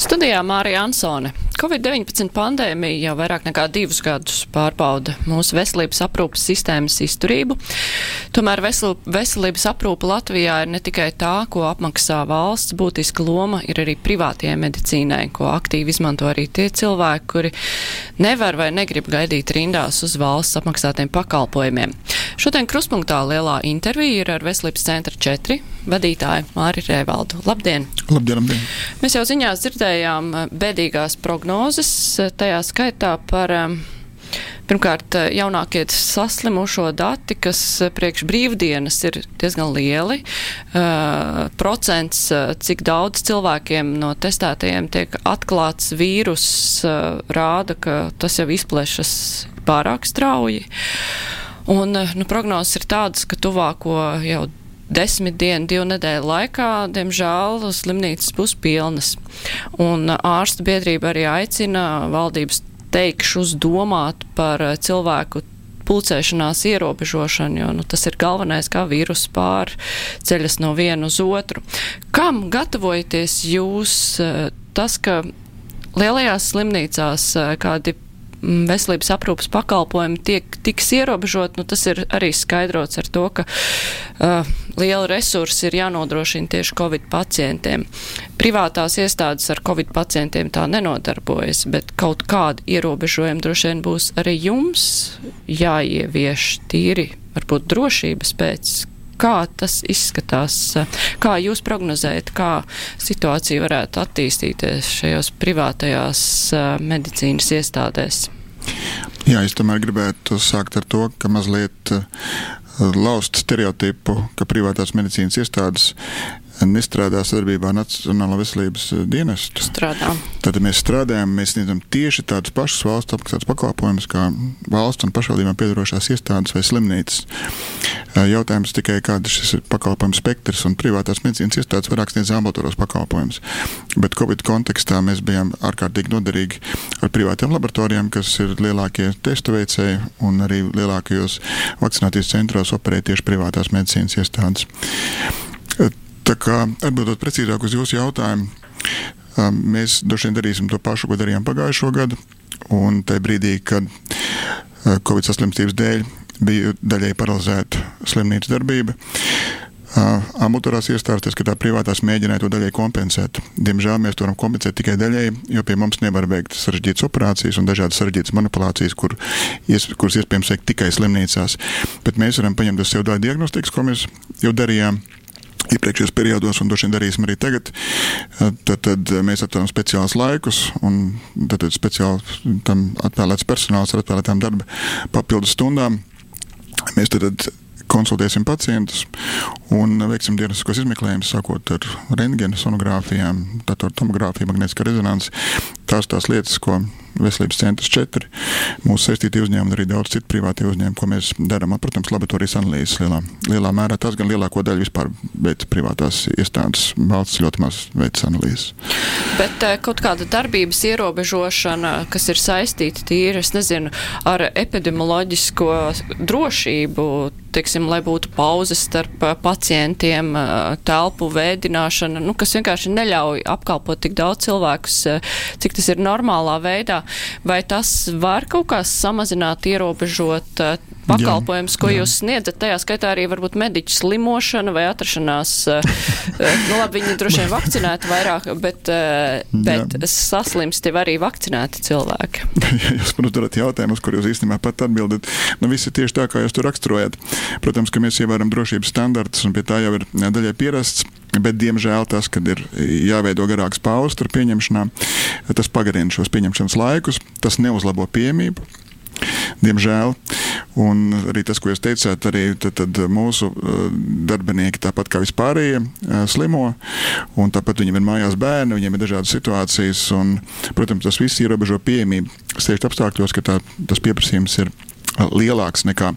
Studijā Mārija Ansone. Covid-19 pandēmija jau vairāk nekā divus gadus pārbauda mūsu veselības aprūpas sistēmas izturību. Tomēr vesel, veselības aprūpa Latvijā ir ne tikai tā, ko apmaksā valsts, būtiska loma ir arī privātajai medicīnai, ko aktīvi izmanto arī tie cilvēki, kuri nevar vai negrib gaidīt rindās uz valsts apmaksātiem pakalpojumiem. Šodien kruspunktā lielā intervija ir ar Veselības centra 4 vadītāju Māri Rēvaldu. Labdien! Labdien, labdien! Mēs jau ziņās dzirdējām bēdīgās prognozes, tajā skaitā par Pirmkārt, jaunākie saslimušo dati, kas priekš brīvdienas ir diezgan lieli. Uh, procents, cik daudz cilvēkiem no testētajiem tiek atklāts vīrus, uh, rāda, ka tas jau izplešas pārāk strauji. Un nu, prognozes ir tādas, ka tuvāko jau desmit dienu, divu nedēļu laikā, diemžēl, slimnīcas būs pilnas. Un ārstu biedrība arī aicina valdības teikšus domāt par cilvēku pulcēšanās ierobežošanu, jo nu, tas ir galvenais, kā vīrus pārceļas no viena uz otru. Kam gatavojaties jūs tas, ka lielajās slimnīcās kādi veselības aprūpas pakalpojumi tiek, tiks ierobežot, nu, tas ir arī skaidrots ar to, ka uh, liela resursi ir jānodrošina tieši Covid pacientiem. Privātās iestādes ar Covid pacientiem tā nenodarbojas, bet kaut kādi ierobežojumi droši vien būs arī jums jāievieš tīri, varbūt drošības pēc, kā tas izskatās, kā jūs prognozējat, kā situācija varētu attīstīties šajos privātajās medicīnas iestādēs? Jā, es tomēr gribētu sākt ar to, ka mazliet laust stereotipu, ka privātās medicīnas iestādes nestrādā sadarbībā ar Nacionālo veselības eh, dienestu. Strādā. Tad mēs strādājam, mēs sniedzam tieši tādus pašus valsts apmaksātus pakalpojumus kā valsts un pašvaldībām piedarošās iestādes vai slimnīcas. Eh, jautājums tikai, kāda šis pakalpojumu spektrs un privātās medicīnas iestādes vairāk sniedz ambulatoros pakalpojumus. Bet Covid kontekstā mēs bijām ārkārtīgi noderīgi ar privātiem laboratorijiem, kas ir lielākie testu veicēji un arī lielākajos vakcinācijas centros operē tieši privātās medicīnas iestādes. Tā kā atbildot precīzāk uz jūsu jautājumu, mēs droši vien darīsim to pašu, ko darījām pagājušo gadu. Un tajā brīdī, kad Covid saslimstības dēļ bija daļai paralizēta slimnīcas darbība, ambulatorijās iestādes, ka tā privātās mēģināja to daļai kompensēt. Diemžēl mēs to varam kompensēt tikai daļai, jo pie mums nevar veikt sarežģītas operācijas un dažādas sarežģītas manipulācijas, kur, ies, kuras iespējams veikt tikai slimnīcās. Bet mēs varam paņemt uz sevi daļu diagnostikas, ko mēs jau darījām iepriekšējos periodos, un droši vien darīsim arī tagad. Tad, tad mēs atvēlam speciālus laikus, un tad, tad speciāli tam atvēlēts personāls ar atvēlētām darba papildus stundām. Mēs tad, tad konsultēsim pacientus un veiksim diagnostiskos izmeklējumus, sākot ar rentgena sonogrāfijām, datortomogrāfiju, magnētiskā rezonanci. Tās tās lietas, ko Veselības centrs 4, mūsu saistītie uzņēmumi, arī daudz citu privātie uzņēmumi, ko mēs darām. Protams, laboratorijas analīzes lielā, lielā mērā tas gan lielāko daļu vispār veids privātās iestādes. Valsts ļoti maz veids analīzes. Bet eh, kaut kāda darbības ierobežošana, kas ir saistīta tīri, es nezinu, ar epidemioloģisko drošību, teiksim, lai būtu pauzes starp eh, pacientiem, telpu vēdināšana, nu, kas vienkārši neļauj apkalpot tik daudz cilvēkus, cik tas ir normālā veidā. Vai tas var kaut kā samazināt, ierobežot pakalpojumus, ko jā. jūs sniedzat. Tajā skaitā arī varbūt mediķu slimošana vai atrašanās. nu, labi, viņi droši vien vakcinēti vairāk, bet, bet saslimsti arī vakcinēti cilvēki. jūs man uzdodat jautājumus, kur jūs īstenībā pat atbildat. Nu, viss ir tieši tā, kā jūs tur raksturojat. Protams, ka mēs ievēram drošības standartus, un pie tā jau ir daļai pierasts. Bet, diemžēl, tas, kad ir jāveido garāks pauzes tur pieņemšanā, tas pagarina šos pieņemšanas laikus, tas neuzlabo pieejamību diemžēl. Un arī tas, ko jūs teicāt, arī tad, tad mūsu uh, darbinieki, tāpat kā vispārējie, uh, slimo, tāpat viņiem ir mājās bērni, viņiem ir dažādas situācijas, un, protams, tas viss ierobežo pieejamību. Sēžat apstākļos, ka tā, tas pieprasījums ir uh, lielāks nekā,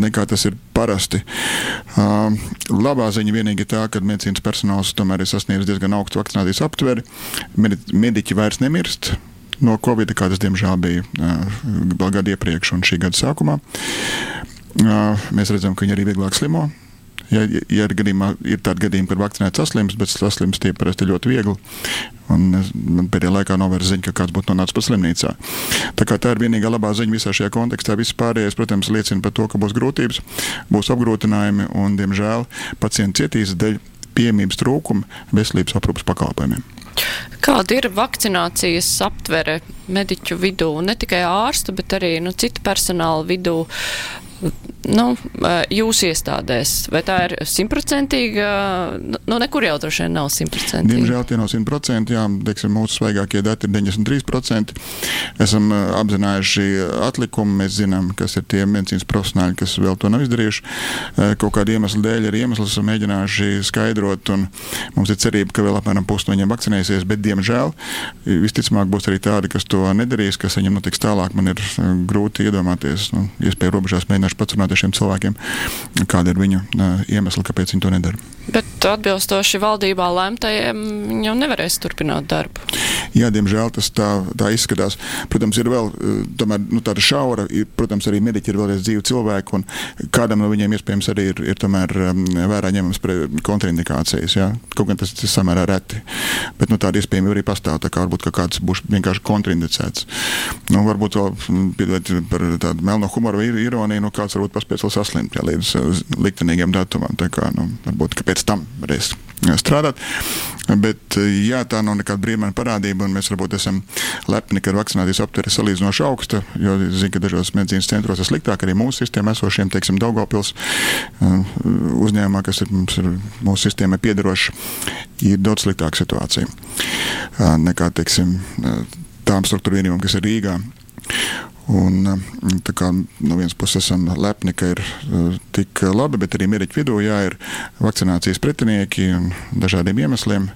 nekā tas ir parasti. Labā ziņa vienīgi tā, ka medicīnas personāls tomēr ir sasniedzis diezgan augstu vakcinācijas aptveri. Mediķi vairs nemirst, no Covid, kā tas diemžēl bija vēl gadu iepriekš un šī gada sākumā. Mēs redzam, ka viņi arī vieglāk slimo. Ja, ja ir, gadījumā, ir tādi gadījumi, kad vakcinēts saslims, bet saslims tie parasti ļoti viegli. Un man pēdējā laikā vairs ziņa, ka kāds būtu nonācis pat slimnīcā. Tā, tā ir vienīgā labā ziņa visā šajā kontekstā. Viss pārējais, protams, liecina par to, ka būs grūtības, būs apgrūtinājumi un, diemžēl, pacienti cietīs dēļ pieejamības trūkuma veselības aprūpas pakalpojumiem. Kāda ir vakcinācijas aptvere mediķu vidū, ne tikai ārstu, bet arī nu, citu personāla vidū? Nu, jūsu iestādēs? Vai tā ir simtprocentīga? Nu, nekur jau droši vien nav simtprocentīgi. Diemžēl tie nav simtprocentīgi. Jā, teiksim, mūsu svaigākie dati ir 93%. Esam apzinājuši atlikumu. Mēs zinām, kas ir tie medicīnas profesionāļi, kas vēl to nav izdarījuši. Kaut kāda iemesla dēļ ir iemesls, esam mēģinājuši skaidrot. Mums ir cerība, ka vēl apmēram pusi no viņiem vakcinēsies, bet, diemžēl, visticamāk būs arī tādi, kas to nedarīs, kas viņam notiks tālāk. Man ir grūti iedomāties, nu, iespēja robežās mēģināšu pats runāt ar šiem cilvēkiem, kāda ir viņu iemesli, kāpēc viņi to nedara. Bet atbilstoši valdībā lēmtajiem, viņi jau nevarēs turpināt darbu. Jā, diemžēl tas tā, tā izskatās. Protams, ir vēl tomēr, nu, tāda šaura, ir, protams, arī mediķi ir vēlreiz dzīvi cilvēki, un kādam no viņiem iespējams arī ir, ir tomēr vērā ņemams kontraindikācijas. Jā. Kaut gan tas ir samērā reti. Bet nu, tāda iespējama arī pastāv, tā kā varbūt ka kāds būs vienkārši kontraindicēts. Nu, varbūt vēl piedodiet par tādu melno humoru ironiju, nu, kāds varbūt paspēs vēl saslimt jā, līdz liktenīgiem datumam. Tā kā, nu, varbūt, pēc tam varēs strādāt. Bet jā, tā nav nekāda brīvmaņa parādība, un mēs varbūt esam lepni, ka vakcinācijas aptvere ir salīdzinoši augsta, jo zinu, ka dažos medicīnas centros ir sliktāk arī mūsu sistēmā esošiem, teiksim, Daugavpils uzņēmumā, kas ir, ir mūsu sistēmai piedaroši, ir daudz sliktāka situācija nekā, teiksim, tām struktūra vienībām, kas ir Rīgā. Un, kā, no vienas puses esam lepni, ka ir uh, tik labi, bet arī mediķu vidū jā, ir vakcinācijas pretinieki un dažādiem iemesliem.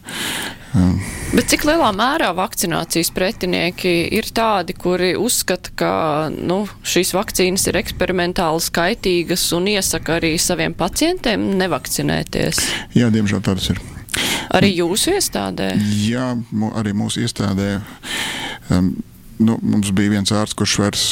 Bet cik lielā mērā vakcinācijas pretinieki ir tādi, kuri uzskata, ka nu, šīs vakcīnas ir eksperimentāli skaitīgas un iesaka arī saviem pacientiem nevakcinēties? Jā, diemžēl tādas ir. Arī jūsu iestādē? Jā, arī mūsu iestādē. Um, nu, mums bija viens ārsts, kurš vairs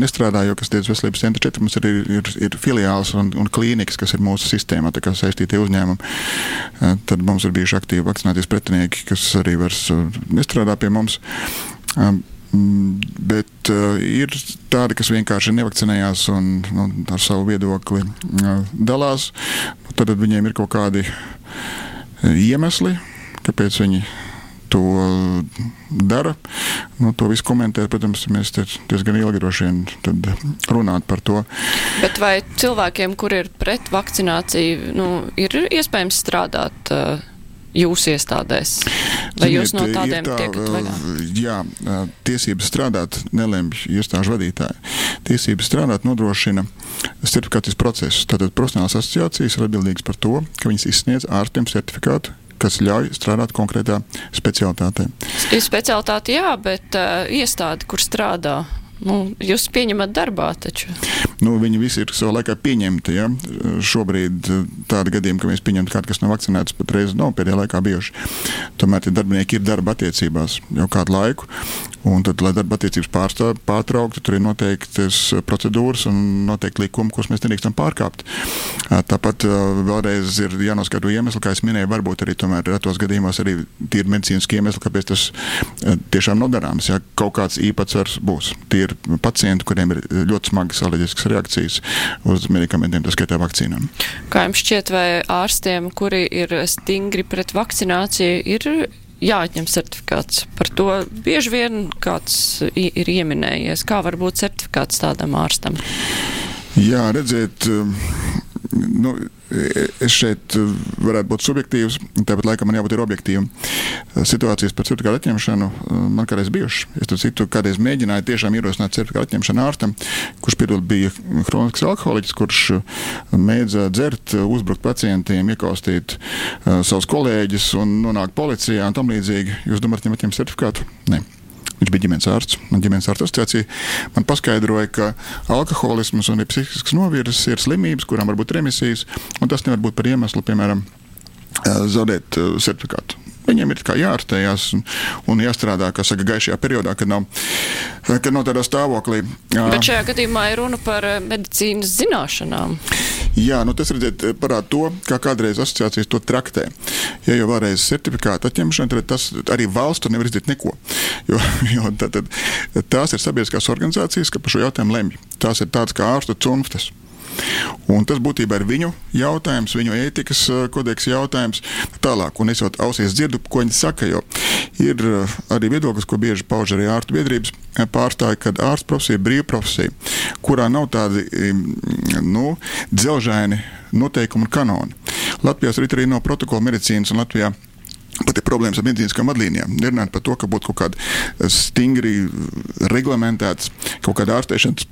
nestrādā, jo kas tiecas veselības centra četri, mums ir, ir, ir filiāls un, un klīnikas, kas ir mūsu sistēmā, tā kā saistītie uzņēmumi. Tad mums ir bijuši aktīvi vakcinēties pretinieki, kas arī vairs nestrādā pie mums. Bet uh, ir tādi, kas vienkārši nevakcinējās un nu, ar savu viedokli uh, dalās. Tad viņiem ir kaut kādi iemesli, kāpēc viņi to dara. Nu, to visu komentēt, protams, mēs diezgan ilgi droši vien runāt par to. Bet vai cilvēkiem, kur ir pret vakcināciju, nu, ir iespējams strādāt? Uh, jūsu iestādēs? Vai Ziniet, jūs no tādiem tā, tiekat vaļā? Jā, tiesības strādāt nelemj iestāžu vadītāji. Tiesības strādāt nodrošina certifikācijas procesu. Tātad profesionālās asociācijas ir atbildīgas par to, ka viņas izsniedz ārstiem certifikātu kas ļauj strādāt konkrētā specialitātē. Specialitāte, jā, bet uh, iestāde, kur strādā. Nu, jūs pieņemat darbā taču. Nu, viņi visi ir savā laikā pieņemti. Ja? Šobrīd tādi gadījumi, ka mēs pieņemam kādu, kas nav vakcinēts, patreiz nav pēdējā laikā bijuši. Tomēr tie darbinieki ir darba attiecībās jau kādu laiku. Un tad, lai darba attiecības pārstāv, pārtrauktu, tur ir noteiktas procedūras un noteikti likumi, kurus mēs nedrīkstam pārkāpt. Tāpat vēlreiz ir jānoskaidro iemesli, kā es minēju, varbūt arī tomēr retos gadījumos arī tīri medicīniski iemesli, kāpēc tas tiešām nav darāms. Ja kaut kāds īpatsvars būs. Tie ir pacienti, kuriem ir ļoti smagas alerģiskas reakcijas uz medikamentiem, tas skaitā vakcīnām. Kā jums šķiet, vai ārstiem, kuri ir stingri pret vakcināciju, ir jāatņem certifikāts. Par to bieži vien kāds ir ieminējies. Kā var būt certifikāts tādam ārstam? Jā, redziet, nu, es šeit varētu būt subjektīvs, tāpat laikā man jābūt objektīvam. Situācijas par certifikātu atņemšanu man kādreiz bijušas. Es to citu kādreiz mēģināju tiešām ierosināt certifikātu atņemšanu ārstam, kurš piedod bija hronisks alkoholiķis, kurš mēdza dzert, uzbrukt pacientiem, iekaustīt uh, savus kolēģus un nonākt policijā un tam līdzīgi. Jūs domājat, viņam atņemt certifikātu? Nē. Viņš bija ģimenes ārsts. Man ģimenes ārsta asociācija man paskaidroja, ka alkoholisms un psihisks novirzes ir slimības, kurām var būt remisijas, un tas nevar būt par iemeslu, piemēram, zaudēt certifikātu. Viņiem ir jāārstējās un, un jāstrādā, kā saka, gaišajā periodā, kad nav, kad nav tādā stāvoklī. Bet šajā gadījumā ir runa par medicīnas zināšanām. Jā, nu tas redziet, parāda to, kā kādreiz asociācijas to traktē. Ja jau vēlreiz certifikāta atņemšana, tad tas arī valsts tur nevar izdarīt neko. Jo, jo tad, tad, tās ir sabiedriskās organizācijas, kas par šo jautājumu lemj. Tās ir tādas kā ārstu cunftas. Un tas būtībā ir viņu jautājums, viņu ētikas kodeksa jautājums. Tālāk, un es jau ausies dzirdu, ko viņi saka, jo ir arī viedoklis, ko bieži pauž arī ārstu biedrības pārstāvji, ka ārsta profesija ir brīva profesija, kurā nav tādi nu, dzelžaini noteikumi un kanoni. Latvijā arī nav protokola medicīnas un Latvijā. Pat ir problēmas ar medicīniskām vadlīnijām. Nerunājot par to, ka būtu kaut kāda stingri reglamentēta kaut kāda ārstēšanas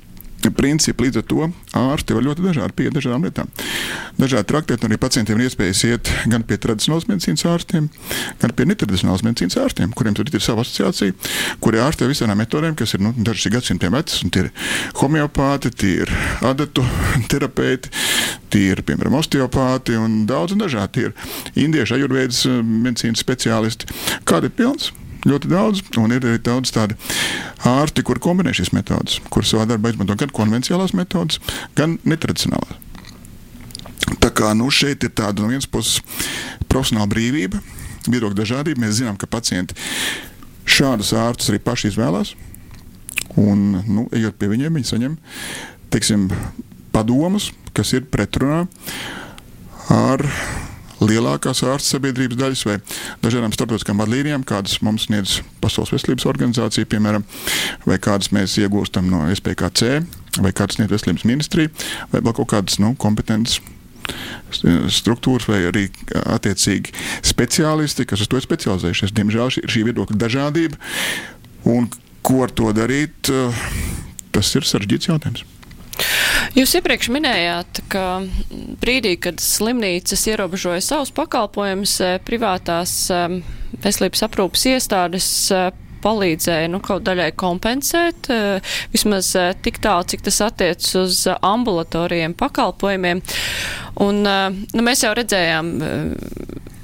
principi līdz ar to ārsti var ļoti dažādi pieeja dažādām lietām. Dažādi traktēti arī pacientiem ir iespējas iet gan pie tradicionālas medicīnas ārstiem, gan pie netradicionālas medicīnas ārstiem, kuriem tur ir sava asociācija, kuri ārstē visām metodēm, kas ir nu, dažas gadsimtiem vecas, un tie ir homeopāti, tie ir adatu terapeiti, tie ir, piemēram, osteopāti un daudz un dažādi. Tie ir indiešu ajurvēdas eh, medicīnas speciālisti. Kāda ir pilns? Ļoti daudz, un ir arī daudz tādu ārsti, kur kombinē šīs metodas, kuras savā darbā izmanto gan konvencionālās metodas, gan netradicionālās. Tā kā nu, šeit ir tāda no vienas puses profesionāla brīvība, viedokļa dažādība. Mēs zinām, ka pacienti šādus ārstus arī paši izvēlās. Un, nu, ejot pie viņiem, viņi saņem teiksim, padomus, kas ir pretrunā ar lielākās ārstu sabiedrības daļas vai dažādām starptautiskām vadlīnijām, kādas mums sniedz Pasaules veselības organizācija, piemēram, vai kādas mēs iegūstam no SPKC, vai kādas sniedz veselības ministrija, vai vēl kaut kādas nu, kompetences struktūras vai arī attiecīgi speciālisti, kas uz to ir specializējušies. Diemžēl šī, šī viedokļa dažādība un ko ar to darīt, tas ir sarežģīts jautājums. Jūs iepriekš minējāt, ka brīdī, kad slimnīcas ierobežoja savus pakalpojumus, eh, privātās eh, veselības aprūpas iestādes eh, palīdzēja nu, kaut daļai kompensēt, vismaz tik tālu, cik tas attiec uz ambulatorijiem pakalpojumiem. Un, nu, mēs jau redzējām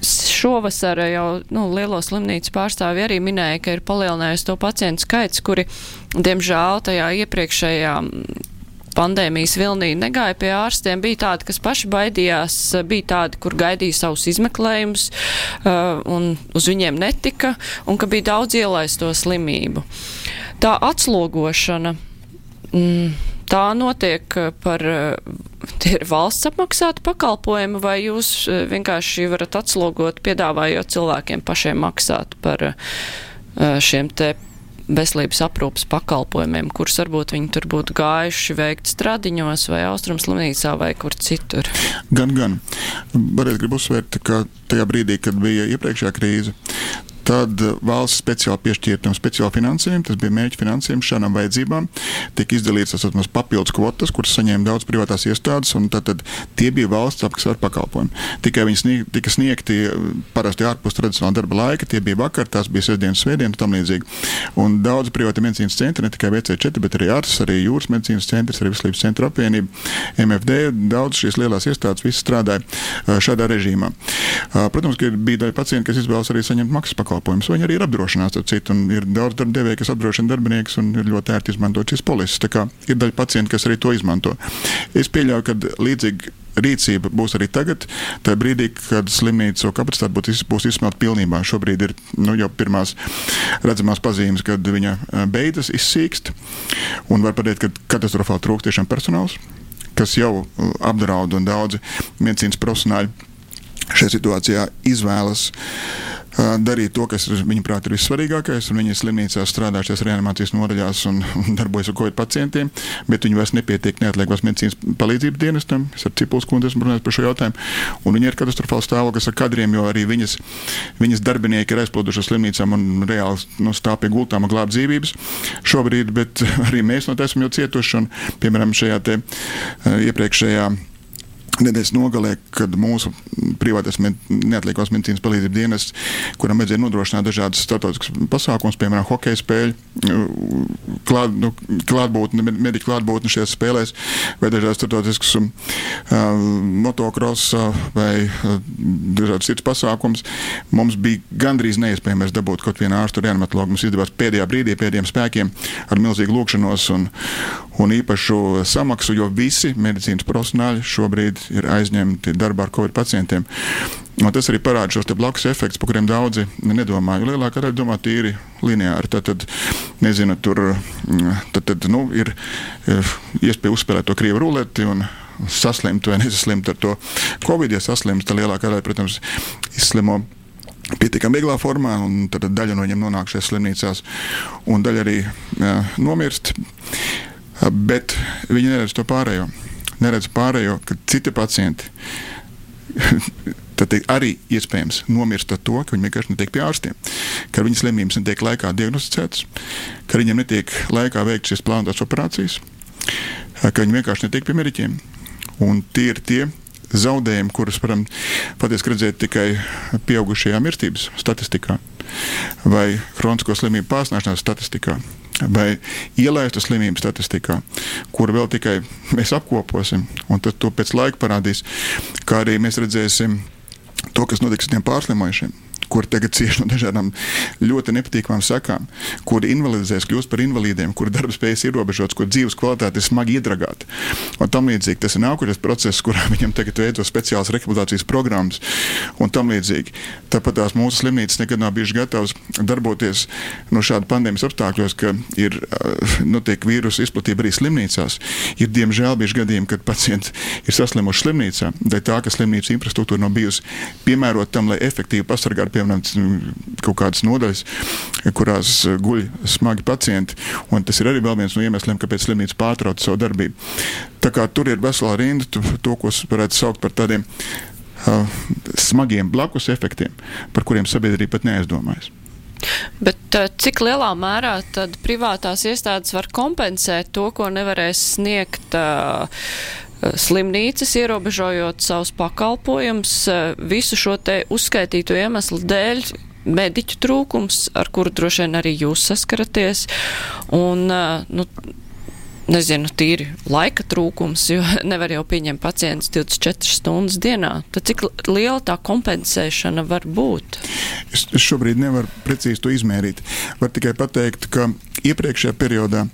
šovasar jau nu, lielo slimnīcu pārstāvi arī minēja, ka ir palielinājies to pacientu skaits, kuri, diemžēl, tajā iepriekšējā pandēmijas vilnī negāja pie ārstiem. Bija tādi, kas paši baidījās, bija tādi, kur gaidīja savus izmeklējumus un uz viņiem netika, un ka bija daudz ielaisto slimību. Tā atslogošana. Mm, tā notiek par, tie ir valsts apmaksāti pakalpojumi, vai jūs vienkārši varat atslogot, piedāvājot cilvēkiem pašiem maksāt par šiem te veselības aprūpas pakalpojumiem, kurus varbūt viņi tur būtu gājuši veikt stradiņos vai austrumslimnīcā vai kur citur? Gan, gan. Varētu gribu uzsvērt, ka tajā brīdī, kad bija iepriekšējā krīze, Tad valsts speciāli piešķīra tam speciālu finansējumu, tas bija mērķa finansējums šādām vajadzībām. Tika izdalīts tas papildus kvotas, kuras saņēma daudz privātās iestādes, un tad, tad tie bija valsts apmaksāti pakalpojumi. Tikai viņi snieg, tika sniegti parasti ārpus tradicionāla darba laika, tie bija vakar, tās bija sestdienas, svētdienas un tam līdzīgi. Un daudz privāti medicīnas centri, ne tikai VC4, bet arī ARS, arī jūras medicīnas centrs, arī Veselības centra apvienība, MFD, daudz šīs lielās iestādes visi strādāja šādā režīmā. Protams, ka bija daļa pacienti, kas izvēlas arī saņemt maksas pakalpojumus pakalpojumus. Viņi arī ir apdrošināti ar citu, ir daudz darbdevēju, kas apdrošina darbiniekus, un ir ļoti ērti izmantot šīs polises. Tā kā ir daļa pacientu, kas arī to izmanto. Es pieļauju, ka līdzīgi rīcība būs arī tagad, tajā brīdī, kad slimnīcu kapacitāte būs, būs izsmelta pilnībā. Šobrīd ir nu, jau pirmās redzamās pazīmes, kad viņa beidzas izsīkst, un var pateikt, ka katastrofāli trūkst tiešām personāls, kas jau apdraud un daudzi medicīnas profesionāļi šajā situācijā izvēlas darīt to, kas viņuprāt ir vissvarīgākais. Viņi slimnīcā strādā šajās reanimācijas nodaļās un, un darbojas ar covid pacientiem, bet viņi vairs nepietiek neatliekās medicīnas palīdzības dienestam. Es ar Cipuls kundzi esmu runājis par šo jautājumu. Un viņi ir katastrofāls stāvoklis ar kadriem, jo arī viņas, viņas darbinieki ir aizplūduši slimnīcām un reāli nu, stāv pie gultām un glāb dzīvības šobrīd, bet arī mēs no tā esam jau cietuši. Un, piemēram, šajā te, iepriekšējā nedēļas nogalē, kad mūsu privātais med, neatliekos medicīnas palīdzības dienests, kuram vajadzēja nodrošināt dažādas starptautiskas pasākumus, piemēram, hokeja spēļu, klāt, nu, klātbūtni, mediķu klātbūtni šajās spēlēs, vai dažādas starptautiskas uh, motocrossa vai uh, dažādas citas pasākums. Mums bija gandrīz neiespējams dabūt kaut vienu ārstu reanimatologu. Mums izdevās pēdējā brīdī, pēdējiem spēkiem ar milzīgu lūkšanos un, un īpašu samaksu, jo visi medicīnas profesionāļi šobrīd ir aizņemti darbā ar covid pacientiem. Un tas arī parāda šos blakus efektus, par kuriem daudzi nedomā. Jo lielākā daļa domā tīri lineāri. Tad, tad nezinu, tur tad, tad, nu, ir iespēja uzspēlēt to krievu ruleti un saslimt vai nesaslimt ar to covid. Ja saslimt, tad lielākā daļa, protams, izslimo pietiekami vieglā formā, un tad daļa no viņiem nonāk šajās slimnīcās, un daļa arī jā, nomirst. Bet viņi neredz to pārējo. Neredz pārējo, ka citi pacienti tad arī iespējams nomirst ar to, ka viņi vienkārši netiek pie ārstiem, ka viņas slimības netiek laikā diagnosticētas, ka viņiem netiek laikā veikts šīs plānotās operācijas, ka viņi vienkārši netiek pie mediķiem. Un tie ir tie zaudējumi, kurus varam patiesībā redzēt tikai pieaugušajā mirstības statistikā vai kronisko slimību pārsnāšanās statistikā? Vai ielaistu slimību statistikā, kur vēl tikai mēs apkoposim, un tad to pēc laika parādīs, kā arī mēs redzēsim to, kas notiks ar tiem pārslimojušiem kuri tagad cieš no dažādām ļoti nepatīkamām sakām, kuri invalidizēs, kļūst par invalīdiem, kuru darbspējas ir ierobežotas, kur dzīves kvalitāte ir smagi iedragāta. Un tam līdzīgi tas ir nākošais process, kurā viņam tagad veido speciālas rehabilitācijas programmas un tam līdzīgi. Tāpat tās mūsu slimnīcas nekad nav bijušas gatavas darboties no šāda pandēmijas apstākļos, ka ir notiek vīrusu izplatība arī slimnīcās. Ir diemžēl bijuši gadījumi, kad pacienti ir saslimuši slimnīcā, dēļ tā, ka slimnīcas infrastruktūra nav bijusi piemērota tam, lai efektīvi pasargātu piemēram, kaut kādas nodaļas, kurās eh, guļ smagi pacienti. Tas ir arī viens no iemesliem, kāpēc slimnīca pārtrauca savu darbību. Tā kā tur ir vesela rinda, to, ko varētu saukt par tādiem uh, smagiem blakus efektiem, par kuriem sabiedrība pat neaizdomājas. Bet uh, cik lielā mērā tad privātās iestādes var kompensēt to, ko nevarēs sniegt uh, slimnīcas, ierobežojot savus pakalpojumus eh, visu šo te uzskaitīto iemeslu dēļ. Mediķu trūkums, ar kuru droši vien arī jūs saskaraties, un, eh, nu, nezinu, tīri laika trūkums, jo nevar jau pieņemt pacientus 24 stundas dienā. Tad cik liela tā kompensēšana var būt? Es, es šobrīd nevaru precīzi to izmērīt. Var tikai pateikt, ka iepriekšējā periodā,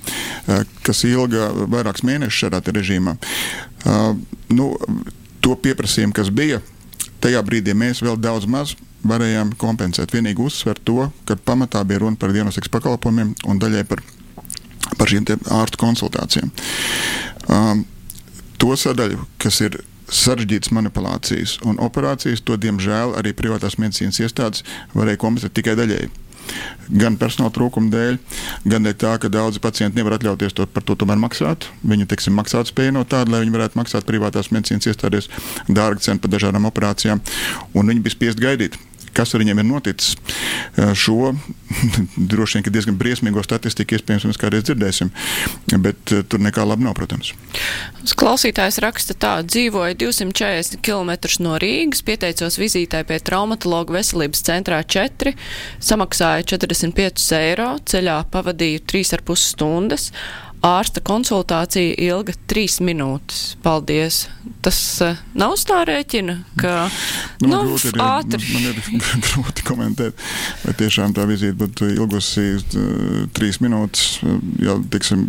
eh, kas ilga vairākus mēnešus šādā režīmā, Uh, nu, to pieprasījumu, kas bija, tajā brīdī mēs vēl daudz maz varējām kompensēt. Vienīgi uzsvērt to, ka pamatā bija runa par diagnostikas pakalpojumiem un daļai par, par šīm ārstu konsultācijām. Um, to sadaļu, kas ir sarežģītas manipulācijas un operācijas, to diemžēl arī privātās medicīnas iestādes varēja kompensēt tikai daļēji gan personāla trūkuma dēļ, gan dēļ tā, ka daudzi pacienti nevar atļauties to, par to maksāt. Viņu teiksim, maksāt spēja no tāda, lai viņi varētu maksāt privātās medicīnas iestādēs dārgu cenu par dažādām operācijām, un viņi bija spiest gaidīt kas ar viņiem ir noticis. Šo droši vien diezgan briesmīgo statistiku iespējams mēs kādreiz dzirdēsim, bet tur nekā laba nav, protams. Klausītājs raksta tā, dzīvoja 240 km no Rīgas, pieteicos vizītē pie traumatologa veselības centrā 4, samaksāja 45 eiro, ceļā pavadīju 3,5 stundas ārsta konsultācija ilga trīs minūtes. Paldies! Tas uh, nav tā rēķina, ka nu, nu, grūti ir, ātri. Man, man ir grūti komentēt, vai tiešām tā vizīte būtu ilgusi uh, trīs minūtes. Ja, tiksim,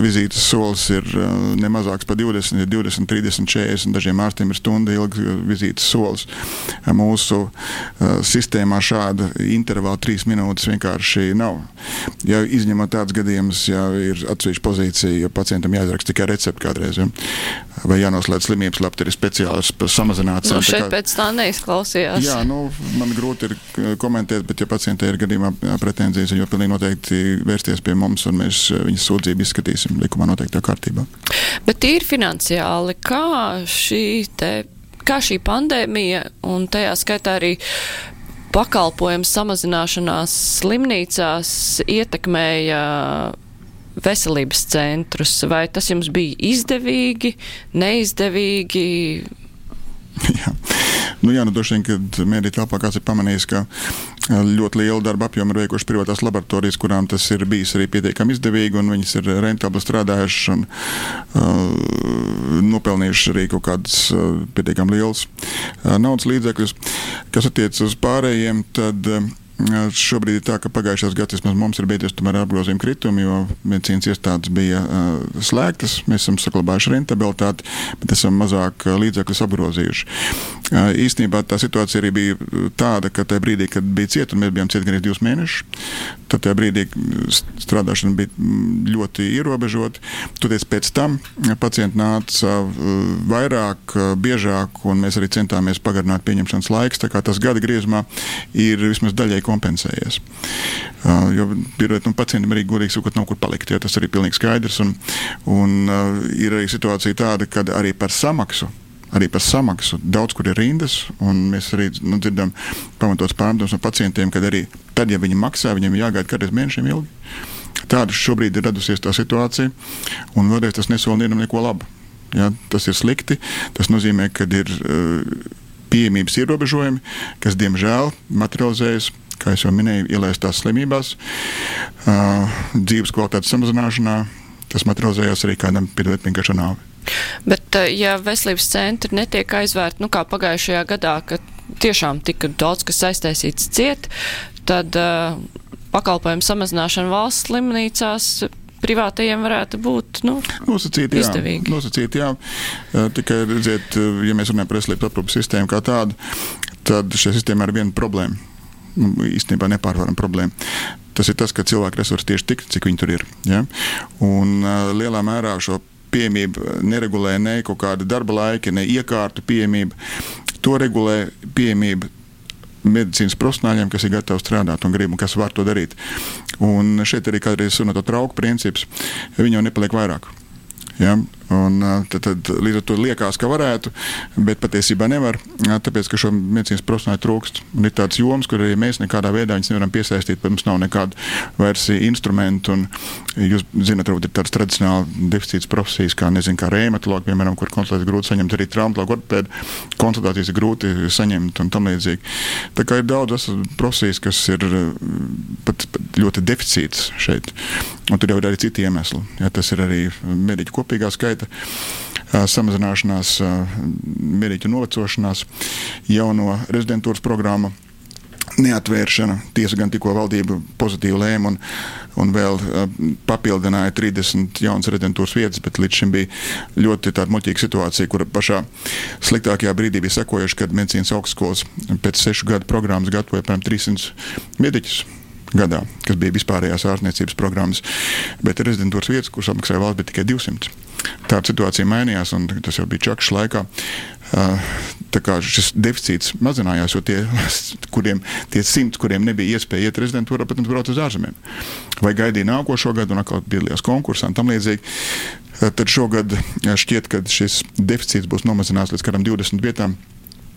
vizītes solis ir uh, nemazāks par 20, 20, 30, 40, dažiem ārstiem ir stunda ilgs vizītes solis. Mūsu uh, sistēmā šāda intervāla trīs minūtes vienkārši nav. Ja izņemot tāds gadījums, ja ir atsevišķi atsevišķa pozīcija, jo pacientam jāizraksta tikai recepte kādreiz. Ja? Vai jānoslēdz slimības lapta, ir speciāls samazināts. Nu, šeit tā kā, pēc tā neizklausījās. Jā, nu, man grūti ir eh, komentēt, bet ja pacientē ir gadījumā pretenzijas, jo pilnīgi noteikti vērsties pie mums un mēs eh, viņas sūdzību izskatīsim likumā noteiktā kārtībā. Bet tīri finansiāli, kā šī te kā šī pandēmija un tajā skaitā arī pakalpojumu samazināšanās slimnīcās ietekmēja veselības centrus. Vai tas jums bija izdevīgi, neizdevīgi? Jā. Nu, jā, nu, droši vien, kad mēdī telpā kāds ir pamanījis, ka ļoti lielu darbu apjomu ir veikuši privātās laboratorijas, kurām tas ir bijis arī pietiekami izdevīgi, un viņas ir rentabli strādājušas un uh, nopelnījušas arī kaut kādas uh, pietiekami lielas uh, naudas līdzekļus. Kas attiecas uz pārējiem, tad uh, Šobrīd ir tā, ka pagājušās gads vismaz mums ir beidzies apgrozījuma kritumi, jo medicīnas iestādes bija uh, slēgtas. Mēs esam saglabājuši rentabilitāti, bet esam mazāk līdzekļus apgrozījuši. Uh, īstenībā tā situācija arī bija tāda, ka tajā brīdī, kad bija cieta, mēs bijām cieti gandrīz divus mēnešus, tad tajā brīdī strādāšana bija ļoti ierobežota. Toties pēc tam pacienti nāca vairāk, biežāk, un mēs arī centāmies pagarināt pieņemšanas laiks. Tas gada griezumā ir vismaz daļai kompensējies. Uh, jo ir, nu, pacientam arī godīgi sakot, nav kur palikt. Ja, tas arī ir pilnīgi skaidrs. Un, un uh, ir arī situācija tāda, ka arī par samaksu arī par samaksu. Daudz kur ir rindas, un mēs arī nu, dzirdam pamatots pārdomas no pacientiem, ka arī tad, ja viņi maksā, viņiem jāgaida kādreiz mēnešiem ilgi. Tāda šobrīd ir radusies tā situācija, un vēlreiz tas nesola nevienam neko labu. Ja, tas ir slikti. Tas nozīmē, ka ir uh, pieejamības ierobežojumi, kas diemžēl materializējas kā jau minēju, ielaistās slimībās, uh, dzīves kvalitātes samazināšanā. Tas materializējās arī kādam piedodiet vienkārši nāvi. Bet, ja veselības centri netiek aizvērti, nu kā pagājušajā gadā, kad tiešām tika daudz kas aiztaisīts ciet, tad uh, pakalpojumu samazināšana valsts slimnīcās privātajiem varētu būt nu, izdevīgi. Jā, nosacīti, jā. Tikai, redziet, ja mēs runājam par veselības aprūpas sistēmu kā tādu, tad šajā sistēmā ir viena problēma nu, īstenībā nepārvarama problēma. Tas ir tas, ka cilvēku resursi tieši tik, cik viņi tur ir. Ja? Un uh, lielā mērā šo pieejamību neregulē ne kaut kāda darba laika, ne iekārtu pieejamība. To regulē pieejamība medicīnas profesionāļiem, kas ir gatavi strādāt un grib un kas var to darīt. Un šeit arī kādreiz runāt par trauku principu, viņi jau nepaliek vairāk. Ja? Un, tad, tad, līdz ar to liekas, ka varētu, bet patiesībā nevar, tāpēc ka šo medicīnas profesionāļu trūkst. Un ir tādas jomas, kur arī mēs nekādā veidā nevaram piesaistīt, bet mums nav nekādu vairs instrumentu. Jūs zināt, varbūt ir tādas tradicionāli deficīts profesijas, kā, nezinu, kā rēmatologi, piemēram, kur konsultācijas grūti saņemt, arī traumatologu ortopēdu konsultācijas ir grūti saņemt un tam līdzīgi. Tā kā ir daudz profesijas, kas ir pat, pat ļoti deficīts šeit. Un tur jau ir arī citi iemesli. Ja, tas ir arī mediķu kopīgā skaita samazināšanās, mērķa novecošanās, jauno rezidentūras programmu neatvēršana. Tiesa gan tikko valdība pozitīvi lēma un, un vēl papildināja 30 jaunas rezidentūras vietas, bet līdz šim bija ļoti muļķīga situācija, kur pašā sliktākajā brīdī bija sekojuši, kad medicīnas augstskolas pēc sešu gadu programmas gatavoja apmēram 300 mediķus gadā, kas bija vispārējās ārstniecības programmas, bet rezidentūras vietas, kuras apmaksāja valsts, bija tikai 200. Tāda situācija mainījās, un tas jau bija Čakšs laikā. Tā kā šis deficīts mazinājās, jo tie, kuriem, tie simts, kuriem nebija iespēja iet rezidentūrā, pat brauc uz ārzemēm, vai gaidīja nākošo gadu un atkal piedalījās konkursā un tam līdzīgi. Tad šogad šķiet, ka šis deficīts būs nomazināts līdz kādam 20 vietām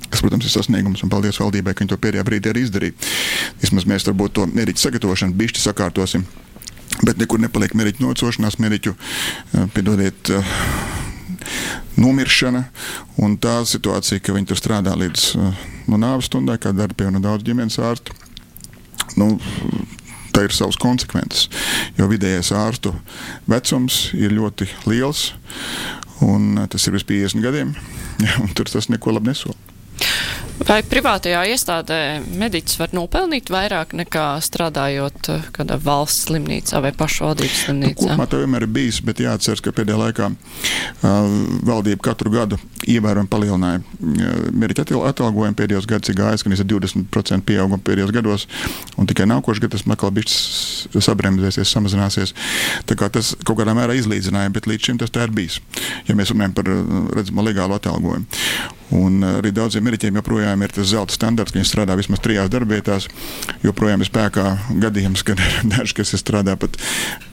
kas, protams, ir sasniegums, un paldies valdībai, ka viņi to pēdējā brīdī arī izdarīja. Vismaz mēs varbūt to mērķu sagatavošanu bišķi sakārtosim. Bet nekur nepaliek mērķu nocošanās, mērķu, eh, piedodiet, eh, nomiršana. Un tā situācija, ka viņi tur strādā līdz eh, nu, nāves stundai, kā dara piemēram daudz ģimenes ārstu. Nu, tā ir savas konsekvences. Jo vidējais ārstu vecums ir ļoti liels, un tas ir uz 50 gadiem. Ja, tur tas neko labi nesola. Vai privātajā iestādē mediķis var nopelnīt vairāk nekā strādājot eh, kādā valsts slimnīcā vai pašvaldības slimnīcā? Nu, kopumā tā vienmēr ir bijis, bet jāatceras, ka pēdējā laikā uh, valdība katru gadu ievērojami palielināja uh, mediķa atalgojumu. Pēdējos gados ir gājis, ka ir 20% pieauguma pēdējos gados, un tikai nākošais gads tas makal bišķis sabremzēsies, samazināsies. Tā kā tas kaut kādā mērā izlīdzināja, bet līdz šim tas tā ir bijis, ja mēs runājam par redzamo legālu atalgojumu. Un arī daudziem mediķiem joprojām ir tas zelta standarts, ka viņi strādā vismaz trijās darbvietās. Joprojām ir spēkā gadījums, kad ir daži, kas ir strādā pat,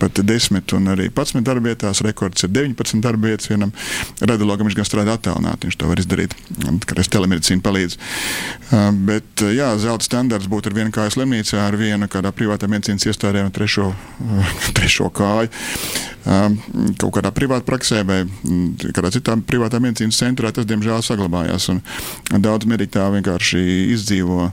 pat 10 un arī 11 darbvietās. Rekords ir 19 darbvietas vienam radiologam, viņš gan strādā attālināti. Viņš to var izdarīt, kad es telemedicīnu palīdzu. Uh, bet, jā, zelta standarts būtu ar vienu kāju slimnīcā, ar vienu kādā privātā medicīnas iestādē un trešo, trešo kāju. Kaut kādā privātā praksē vai kādā citā privātā medicīnas centrā tas, diemžēl, saglabājas saglabājās. Daudz mediķi tā vienkārši izdzīvo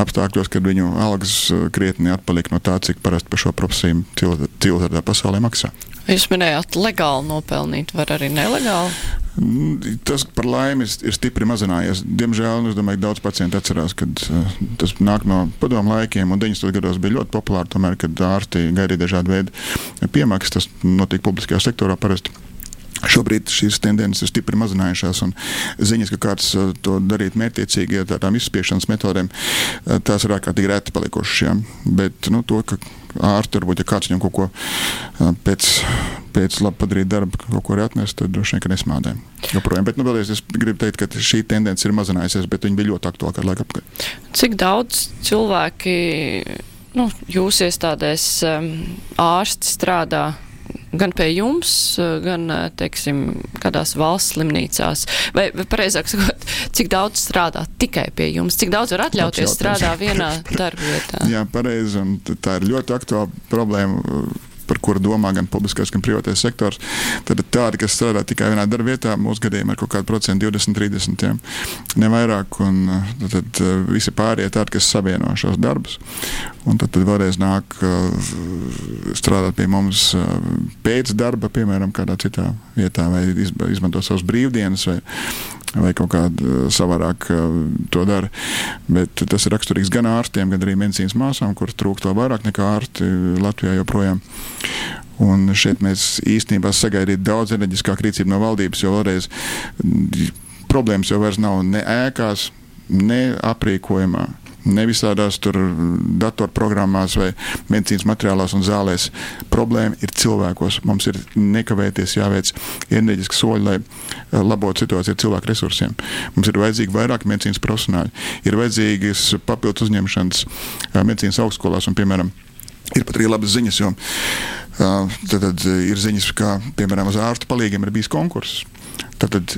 apstākļos, kad viņu algas krietni atpaliek no tā, cik parasti par šo profesiju cilvēku pasaulē maksā. Jūs minējāt, legāli nopelnīt, var arī nelegāli. Mm, tas par laimi ir, stipri mazinājies. Diemžēl es domāju, ka daudz pacientu atcerās, ka uh, tas nāk no padomu laikiem. 90. gados bija ļoti populāri, tomēr, kad ārsti gaidīja dažādu veidu piemaksas. Tas notika publiskajā sektorā parasti. Šobrīd šīs tendences ir stipri mazinājušās, un ziņas, ka kāds uh, to darīt mērķiecīgi ar tādām izspiešanas metodēm, uh, tās ir ārkārtīgi reti palikušas. Ja. Bet nu, to, ka ārsti varbūt, ja kāds viņam kaut ko uh, pēc, pēc labi padarīt darba, kaut ko arī atnest, tad droši vien, ka nesmādē. Joprojām. Bet, nu, vēlreiz es gribu teikt, ka šī tendence ir mazinājusies, bet viņa bija ļoti aktuāla kādu laiku apkārt. Cik daudz cilvēki nu, jūs iestādēs um, ārsti strādā? Gan pie jums, gan, teiksim, kādās valsts slimnīcās? Vai, vai pareizāk sakot, cik daudz strādā tikai pie jums? Cik daudz var atļauties strādāt vienā darbvietā? Jā, pareizi, un tā ir ļoti aktuāla problēma par kuru domā gan publiskais, gan privātais sektors. Tad tādi, kas strādā tikai vienā darba vietā, mūsu gadījumā ir kaut kāda procenta 20, 30, ja, ne vairāk. Un tad, tad visi pārējie tādi, kas savieno šos darbus. Un tad, tad vēlreiz nāk strādāt pie mums pēc darba, piemēram, kādā citā vietā, vai izmanto savas brīvdienas, vai, vai kaut kādā savādāk to dara. Bet tas ir raksturīgs gan ārstiem, gan arī medicīnas māsām, kuras trūkst vēl vairāk nekā ārsti Latvijā joprojām. Un šeit mēs īstenībā sagaidītu daudz enerģiskāku rīcību no valdības, jo vēlreiz problēmas jau vairs nav ne ēkās, ne aprīkojumā, ne visādās datorprogrammās vai medicīnas materiālās un zālēs. Problēma ir cilvēkos. Mums ir nekavēties jāveic enerģiski soļi, lai eh, labotu situāciju ar cilvēku resursiem. Mums ir vajadzīgi vairāk medicīnas profesionāļi, ir vajadzīgas papildus uzņemšanas eh, medicīnas augstskolās un, piemēram, Ir pat arī labas ziņas, jo uh, tad, tad ir ziņas, ka, piemēram, uz ārstu palīgiem ir bijis konkurss. Tad, tad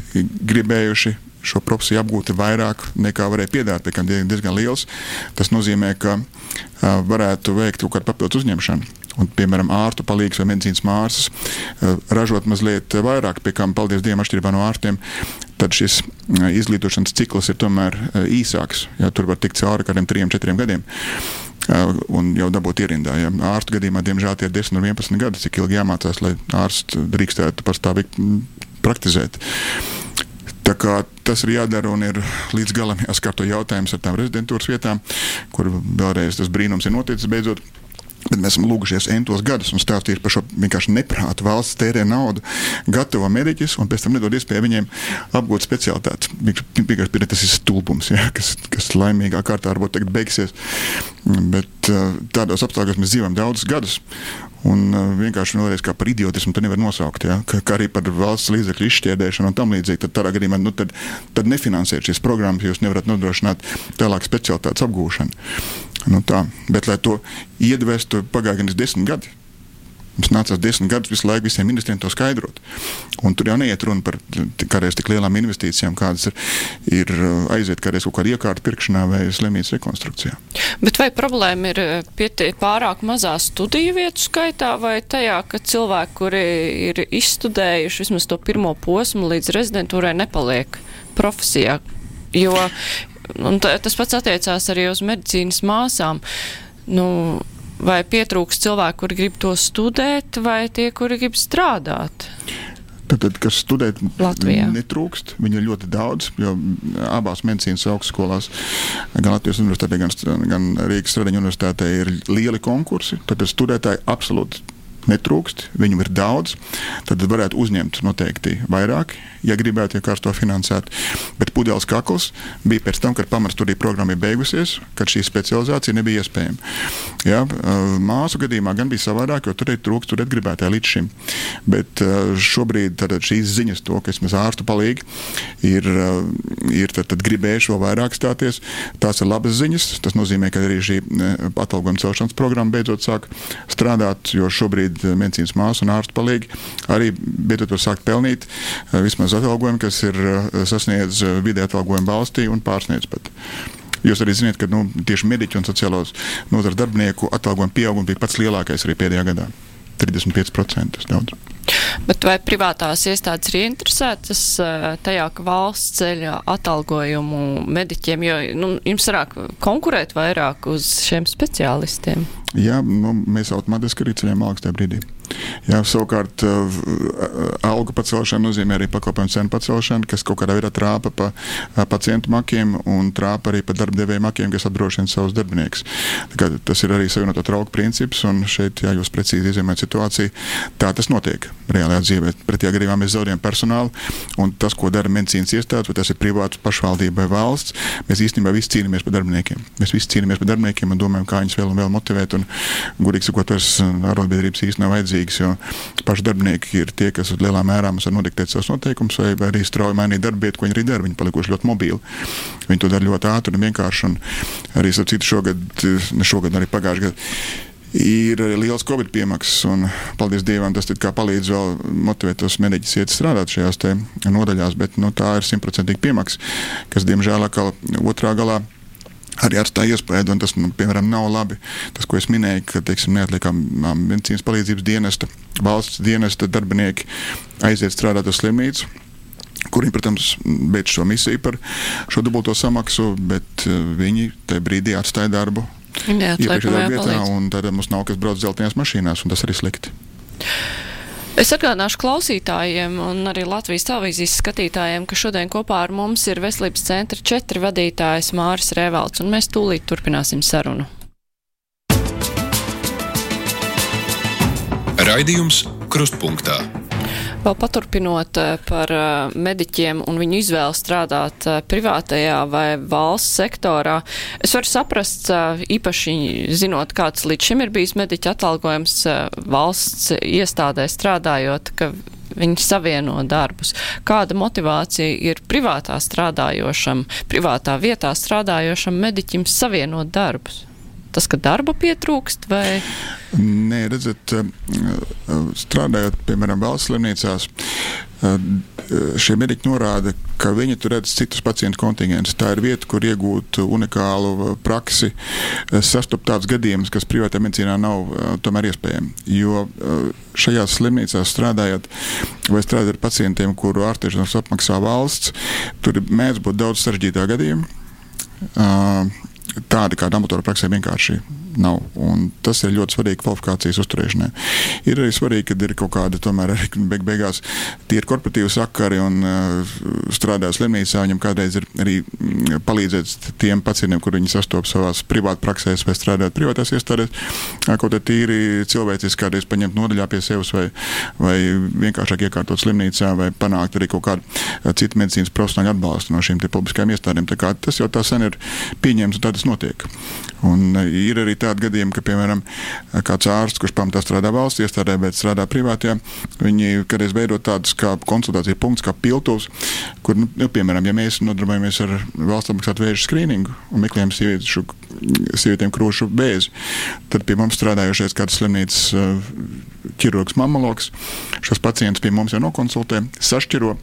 gribējuši šo profesiju apgūti vairāk nekā varēja piedāvāt, pie kā diezgan liels. Tas nozīmē, ka uh, varētu veikt kaut kādu papildus uzņemšanu. Un, piemēram, ārstu palīgs vai medicīnas māsas uh, ražot mazliet vairāk, pie kam, paldies Dievam, atšķirībā no ārstiem, tad šis uh, izglītošanas cikls ir tomēr uh, īsāks. Jā, tur var tikt cauri kādiem trim, četriem gadiem. Uh, un jau dabūt ierindā. Ja. Ārstu gadījumā, diemžēl, tie ir 10 un 11 gadi, cik ilgi jāmācās, lai ārsts drīkstētu pastāvīgi praktizēt. Tā kā tas ir jādara un ir līdz galam jāskārto jautājums ar tām rezidentūras vietām, kur vēlreiz tas brīnums ir noticis beidzot. Bet mēs esam lūgušies entos gadus un stāstījuši par šo vienkārši neprātu. Valsts tērē naudu, gatavo mediķus un pēc tam nedod iespēju viņiem apgūt specialitāti. Vienkārši tas ir stulbums, ja, kas, kas laimīgā kārtā varbūt beigsies. Bet tādos apstākļos mēs dzīvojam daudzus gadus. Un uh, vienkārši vēlreiz kā par idiotismu nevar nosaukt. Ja? Kā, kā arī par valsts līdzekļu izšķērdēšanu un tam līdzīgi. Tad tādā gadījumā nu, tad, tad nefinansēt šīs programmas, jūs nevarat nodrošināt tālāk specialitātes apgūšanu. Nu, tā. Bet, lai to iedvestu, pagāja gan desmit gadi. Mums nācās desmit gadus visu laiku visiem ministriem to skaidrot. Un tur jau neiet runa par kādreiz tik lielām investīcijām, kādas ir, ir uh, aiziet kādreiz kaut kādā iekārtu pirkšanā vai slimnīcas rekonstrukcijā. Bet vai problēma ir uh, pietie, pārāk mazā studiju vietu skaitā vai tajā, ka cilvēki, kuri ir izstudējuši vismaz to pirmo posmu līdz rezidentūrai, nepaliek profesijā? Jo tas pats attiecās arī uz medicīnas māsām. Nu, vai pietrūks cilvēku, kuri grib to studēt, vai tie, kuri grib strādāt? Tad, kas studē Latvijā netrūkst, viņi ir ļoti daudz. Jo abās medicīnas augstskolās, gan Latvijas universitātē, gan, gan Rīgas Stradiņa universitātē, ir lieli konkursi. Tad studētāji absolūti netrūkst, viņu ir daudz. Tad varētu uzņemt noteikti vairāk, ja gribētu, ja kāds to finansētu. Bet pudeles kakls bija pēc tam, kad pamatstudiju programma ir beigusies, kad šī specializācija nebija iespējama. Ja, māsu gadījumā gan bija savādāk, jo tur ir trūkst, tur ir gribētāji līdz šim. Bet šobrīd šīs ziņas, to, ka mēs ārstu palīgi ir, ir tad, tad gribējuši vēl vairāk stāties, tās ir labas ziņas. Tas nozīmē, ka arī šī atalgojuma celšanas programma beidzot sāk strādāt, jo šobrīd medicīnas māsu un ārstu palīgi arī beidzot var sākt pelnīt vismaz uz atalgojumu, kas ir eh, sasniedz eh, vidē atalgojumu valstī un pārsniedz pat. Jūs arī zināt, ka nu, tieši mediķu un sociālos nozares darbinieku atalgojuma pieaugums bija pats lielākais arī pēdējā gadā - 35%. Tas daudz. Bet vai privātās iestādes ir interesētas tajā, ka valsts ceļ atalgojumu mediķiem, jo nu, jums varāk konkurēt vairāk uz šiem speciālistiem? Jā, nu, mēs automātiski arī ceļām algas tajā brīdī. Jā, savukārt, uh, algu pacelšana nozīmē arī pakalpojumu cenu pacelšanu, kas kaut kādā veidā trāpa pa uh, pacientu makiem un trāpa arī pa darbdevēju makiem, kas apdrošina savus darbiniekus. Tas ir arī savienoto trauku princips, un šeit, jā, jūs precīzi iezīmējat situāciju, tā tas notiek reālajā dzīvē. Pretējā gadījumā mēs zaudējam personālu, un tas, ko dara medicīnas iestādes, vai tas ir privāts pašvaldība vai valsts, mēs īstenībā visi cīnāmies par darbiniekiem. Mēs visi cīnāmies par darbiniekiem un domājam, kā viņus vēl un vēl motivēt. Un un, gudīgi sakot, vairs uh, arotbiedrības īstenībā nav vajadzīgas, jo paši darbinieki ir tie, kas lielā mērā mums var nodiktēt savus noteikumus, vai, vai arī strauji mainīt darbu vietu, ko viņi arī dara. Viņi palikuši ļoti mobili. Viņi to dara ļoti ātri un vienkārši. Un arī, starp citu, šogad, ne šogad, arī pagājušajā gadā ir liels covid piemaksas, un paldies Dievam, tas palīdz vēl motivēt tos mediķus iet strādāt šajās nodaļās, bet nu, tā ir simtprocentīgi piemaksa, kas, diemžēl, atkal otrā galā arī atstāja iespēju, un tas, nu, piemēram, nav labi. Tas, ko es minēju, ka, teiksim, neatliekama medicīnas palīdzības dienesta, valsts dienesta darbinieki aiziet strādāt uz slimnīcu. Kuri, protams, beidz šo misiju par šo dubulto samaksu, bet viņi tajā brīdī atstāja darbu iepriekšējā vietā, un tad mums nav kas brauc dzeltenajās mašīnās, un tas arī slikti. Es atgādināšu klausītājiem un arī Latvijas televīzijas skatītājiem, ka šodien kopā ar mums ir Veselības centra četri vadītājs Māris Rēvalds, un mēs tūlīt turpināsim sarunu. Raidījums Krustpunktā. Vēl paturpinot eh, par eh, mediķiem un viņu izvēli strādāt eh, privātajā vai valsts sektorā, es varu saprast, īpaši zinot, kāds līdz šim ir bijis mediķa atalgojums valsts iestādē strādājot, ka viņi savieno darbus. Kāda motivācija ir privātā strādājošam, privātā vietā strādājošam mediķim savienot darbus? Tas, ka darba pietrūkst? Vai? Nē, redziet, eh, strādājot piemēram valsts slimnīcās. Eh, šie mediķi norāda, ka viņi tur redz citus pacientu kontingentus. Tā ir vieta, kur iegūt unikālu praksi, eh, sastopt tādus gadījumus, kas privātā medicīnā nav tomēr iespējami. Jo šajās slimnīcās strādājot vai strādājot ar pacientiem, kuru ārstēšanas apmaksā valsts, tur mēdz būt daudz sarežģītāk gadījumu tādi, kāda amatora praksē vienkārši nav. Un tas ir ļoti svarīgi kvalifikācijas uzturēšanai. Ir arī svarīgi, ka ir kaut kāda tomēr arī beig beigās tie ir korporatīvi sakari un uh, strādā slimnīcā. Viņam kādreiz ir arī mm, palīdzēt tiem pacientiem, kur viņi sastopas savās privātu praksēs vai strādājot privātās iestādēs. Kaut kā tīri cilvēciski kādreiz paņemt nodaļā pie sevis vai, vai vienkāršāk iekārtot slimnīcā vai panākt arī kaut kādu citu medicīnas profesionāļu atbalstu no šīm publiskajām iestādēm. Tas jau tā sen ir pieņemts un tā tas notiek. Un ir arī tādi gadījumi, ka, piemēram, kāds ārsts, kurš pamatā strādā valsts iestādē, bet strādā privātajā, viņi kādreiz veido tādus kā konsultāciju punktus, kā piltuvs, kur, nu, nu, piemēram, ja mēs nodarbojamies ar valsts apmaksātu vēža skrīningu un meklējam sieviešu, sievietēm krūšu bēzi, tad pie mums strādājošais kāds slimnīcas uh, ķirurgs mamologs šos pacientus pie mums jau nokonsultē, sašķiro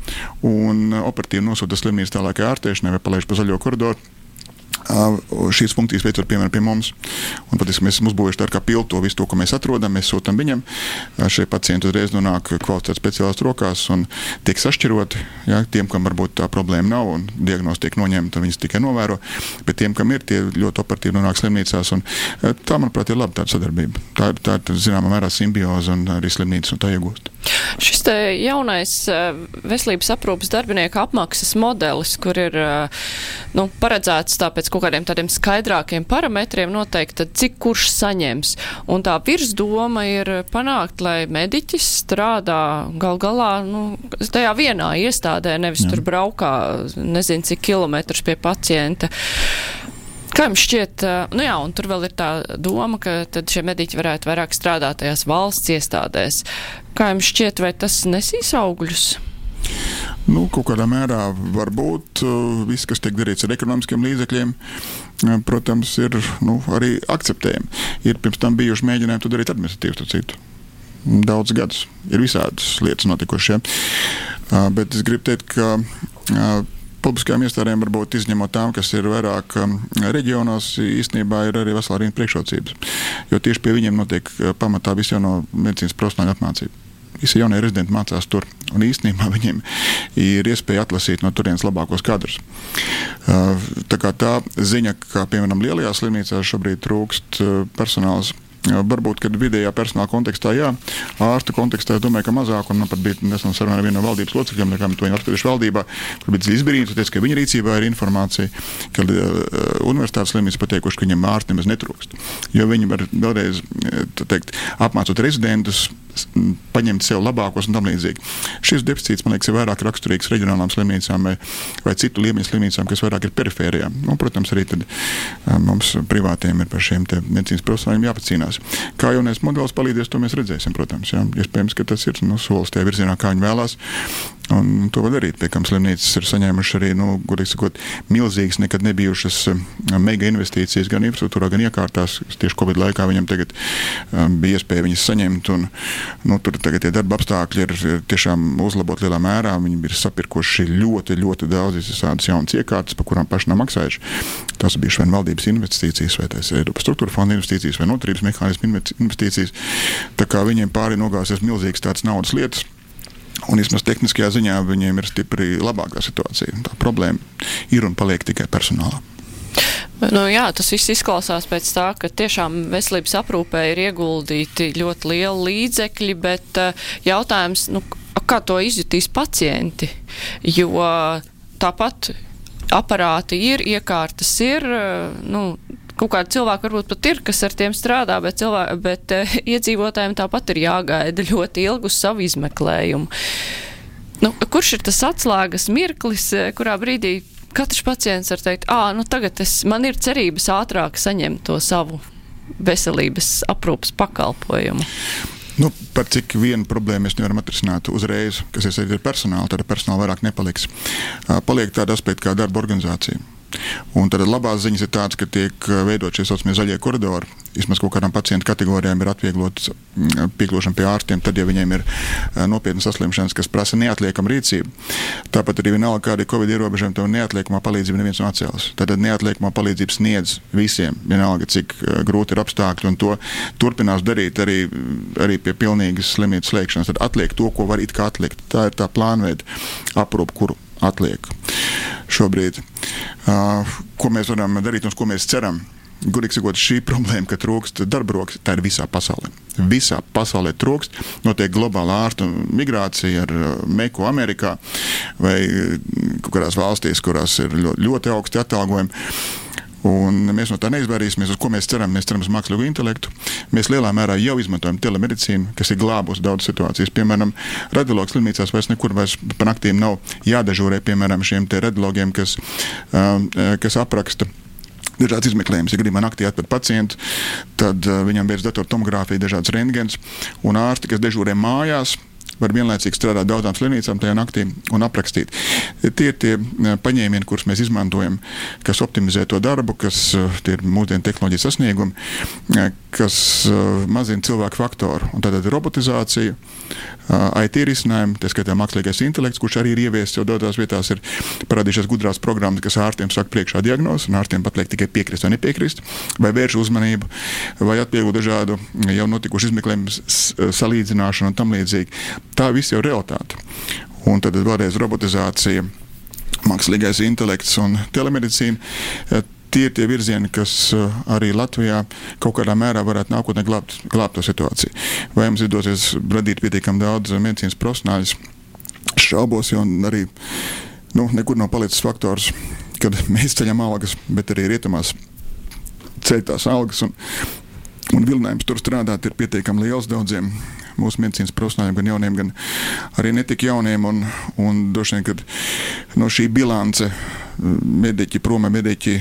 un operatīvi nosūta slimnīcas tālākajai ārstēšanai vai palaiž pa zaļo koridoru šīs funkcijas veicot piemēram pie mums. Un, patiesībā mēs esam uzbūvējuši tādu kā pilto visu to, ko mēs atrodam, mēs sūtām viņam. Šie pacienti uzreiz nonāk kvalificētas speciālistu rokās un tiek sašķiroti. Ja, tiem, kam varbūt tā problēma nav un diagnoze tiek noņemta, viņas tikai novēro, bet tiem, kam ir, tie ļoti operatīvi nonāk slimnīcās. Un, tā, manuprāt, ir laba tāda sadarbība. Tā ir, tā ir zināmā mērā simbioze un arī slimnīcas un tā iegūst. Šis jaunais veselības aprūpas darbinieku apmaksas modelis, kur ir nu, paredzēts tāpēc kaut kādiem tādiem skaidrākiem parametriem noteikti, tad cik kurš saņems. Un tā virsdoma ir panākt, lai mediķis strādā gal galā nu, tajā vienā iestādē, nevis Jā. tur braukā nezinu cik kilometrus pie pacienta. Kā jums šķiet, nu jā, un tur vēl ir tā doma, ka tad šie mediķi varētu vairāk strādāt tajās valsts iestādēs. Kā jums šķiet, vai tas nesīs augļus? Nu, kaut kādā mērā varbūt viss, kas tiek darīts ar ekonomiskiem līdzekļiem, protams, ir nu, arī akceptējami. Ir pirms tam bijuši mēģinājumi to darīt administratīvi, to citu. Daudz gadus ir visādas lietas notikušas. Ja? Bet es gribu teikt, ka publiskajām iestādēm, varbūt izņemot tām, kas ir vairāk um, reģionos, īstenībā ir arī vesela rinda priekšrocības. Jo tieši pie viņiem notiek uh, pamatā visu no medicīnas profesionāla apmācība. Visi jaunie rezidenti mācās tur. Un īstenībā viņiem ir iespēja atlasīt no turienes labākos kadrus. Tā, tā ziņa, ka piemēram lielajās slimnīcās šobrīd trūkst personāls Varbūt, kad vidējā personāla kontekstā, jā, ārsta kontekstā, es domāju, ka mazāk, un man pat bija nesen saruna ar vienu no valdības locekļiem, kā to viņi apspriež valdībā, kur bija izbrīnīts, teica, ka viņa rīcībā ir informācija, ka uh, universitātes slimnīcas pateikuši, ka viņiem ārsti nemaz netrūkst. Jo viņi var vēlreiz, teikt, apmācot rezidentus, paņemt sev labākos un tam līdzīgi. Šis deficīts, man liekas, ir vairāk raksturīgs reģionālām slimnīcām vai, vai citu līmeņu slimnīcām, kas vairāk ir perifērijā. Nu, protams, arī tad, mums privātiem ir par šiem medicīnas profesionāļiem jāpacīnās. Kā jaunais modelis palīdzēs, to mēs redzēsim, protams. Jā. Iespējams, ka tas ir nu, solis tajā virzienā, kā viņi vēlās. Un to var darīt. Piekam slimnīcas ir saņēmuši arī, nu, godīgi sakot, milzīgas, nekad nebijušas mega investīcijas gan infrastruktūrā, gan iekārtās. Tieši Covid laikā viņam tagad um, bija iespēja viņas saņemt. Un, Nu, tur tagad tie darba apstākļi ir, ir tiešām uzlaboti lielā mērā. Viņi ir sapirkuši ļoti, ļoti daudz visādas jaunas iekārtas, par kurām paši nav maksājuši. Tas bija vien valdības investīcijas, vai tas ir Eiropas struktūra fonda investīcijas, vai noturības mehānismu investīcijas. Tā kā viņiem pāri nogāsies milzīgas tādas naudas lietas. Un vismaz tehniskajā ziņā viņiem ir stipri labākā situācija. Tā problēma ir un paliek tikai personālā. Nu, jā, tas viss izklausās pēc tā, ka tiešām veselības aprūpē ir ieguldīti ļoti lieli līdzekļi, bet uh, jautājums, nu, kā to izjutīs pacienti? Jo tāpat aparāti ir, iekārtas ir, uh, nu, kaut kādi cilvēki varbūt pat ir, kas ar tiem strādā, bet, cilvēki, bet uh, iedzīvotājiem tāpat ir jāgaida ļoti ilgu savu izmeklējumu. Nu, kurš ir tas atslēgas mirklis, kurā brīdī katrs pacients var teikt, ah, nu tagad es, man ir cerības ātrāk saņemt to savu veselības aprūpas pakalpojumu. Nu, par cik vienu problēmu mēs nevaram atrisināt uzreiz, kas ir personālu, tad personāla vairāk nepaliks. Paliek tāda aspekta kā darba organizācija. Un tad labās ziņas ir tādas, ka tiek uh, veidot šie saucamie zaļie koridori. Vismaz kaut kādām pacientu kategorijām ir atvieglots mm, piekļūšana pie ārstiem, tad, ja viņiem ir uh, nopietnas saslimšanas, kas prasa neatliekamu rīcību. Tāpat arī vienalga, kāda ir Covid ierobežojuma, to neatliekamā palīdzība neviens nav atcēlis. Tad neatliekamā palīdzība sniedz visiem, vienalga, cik uh, grūti ir apstākļi, un to turpinās darīt arī, arī pie pilnīgas slimības slēgšanas. Tad atliek to, ko var it kā atlikt. Tā ir tā plānveida aprūpe, kuru atliek šobrīd. Uh, ko mēs varam darīt un ko mēs ceram? Gudīgi sakot, šī problēma, ka trūkst darba rokas, tā ir visā pasaulē. Visā pasaulē trūkst, notiek globāla ārstu migrācija ar Meku Amerikā vai kādās valstīs, kurās ir ļoti, ļoti augsti atalgojumi. Un mēs no tā neizvairīsimies. Uz ko mēs ceram? Mēs ceram uz mākslīgo intelektu. Mēs lielā mērā jau izmantojam telemedicīnu, kas ir glābusi daudzas situācijas. Piemēram, radiologu slimnīcās vairs nekur vairs pa naktīm nav jādežūrē piemēram šiem radiologiem, kas, um, kas apraksta dažādas izmeklējumus. Ja gribam naktī atpakaļ pacientu, tad uh, viņam veids datortomogrāfija, dažādas rengens un ārsti, kas dežūrē mājās var vienlaicīgi strādāt daudzām slimnīcām tajā naktī un aprakstīt. Tie ir tie eh, paņēmieni, kurus mēs izmantojam, kas optimizē to darbu, kas eh, ir mūsdienu tehnoloģijas sasniegumi, eh, kas mazina cilvēku faktoru. Un tad ir robotizācija, IT risinājumi, tā skaitā mākslīgais intelekts, kurš arī ir ieviests jau daudzās vietās, ir parādījušās gudrās programmas, kas ārstiem saka priekšā diagnozi, un ārstiem pat liek tikai piekrist vai nepiekrist, vai vērš uzmanību, vai atvieglo dažādu jau notikušu izmeklējumu salīdzināšanu un tam līdzīgi. Tā viss jau ir realitāte. Un tad vēlreiz robotizācija, mākslīgais intelekts un telemedicīna tie ir tie virzieni, kas eh, arī Latvijā kaut kādā mērā varētu nākotnē glābt, glābt to situāciju. Vai mums izdosies radīt pietiekami daudz medicīnas profesionāļus? Šaubos, jo arī nu, nekur nav palicis faktors, kad mēs ceļam algas, bet arī rietumās ceļ tās algas. Un, un vilinājums tur strādāt ir pietiekami liels daudziem mūsu medicīnas profesionāļiem, gan jauniem, gan arī netik jauniem. Un, un droši vien, kad no šī bilance mediķi prom, mediķi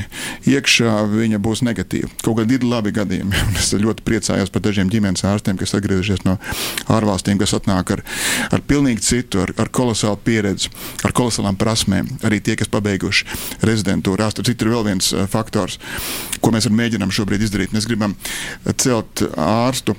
iekšā, viņa būs negatīva. Kaut gan ir labi gadījumi. Es ļoti priecājos par dažiem ģimenes ārstiem, kas atgriežas no ārvalstīm, kas atnāk ar, ar pilnīgi citu, ar, ar kolosālu pieredzi, ar kolosālām prasmēm. Arī tie, kas pabeiguši rezidentūru. Tur ir vēl viens faktors, ko mēs mēģinām šobrīd izdarīt. Mēs gribam celt ārstu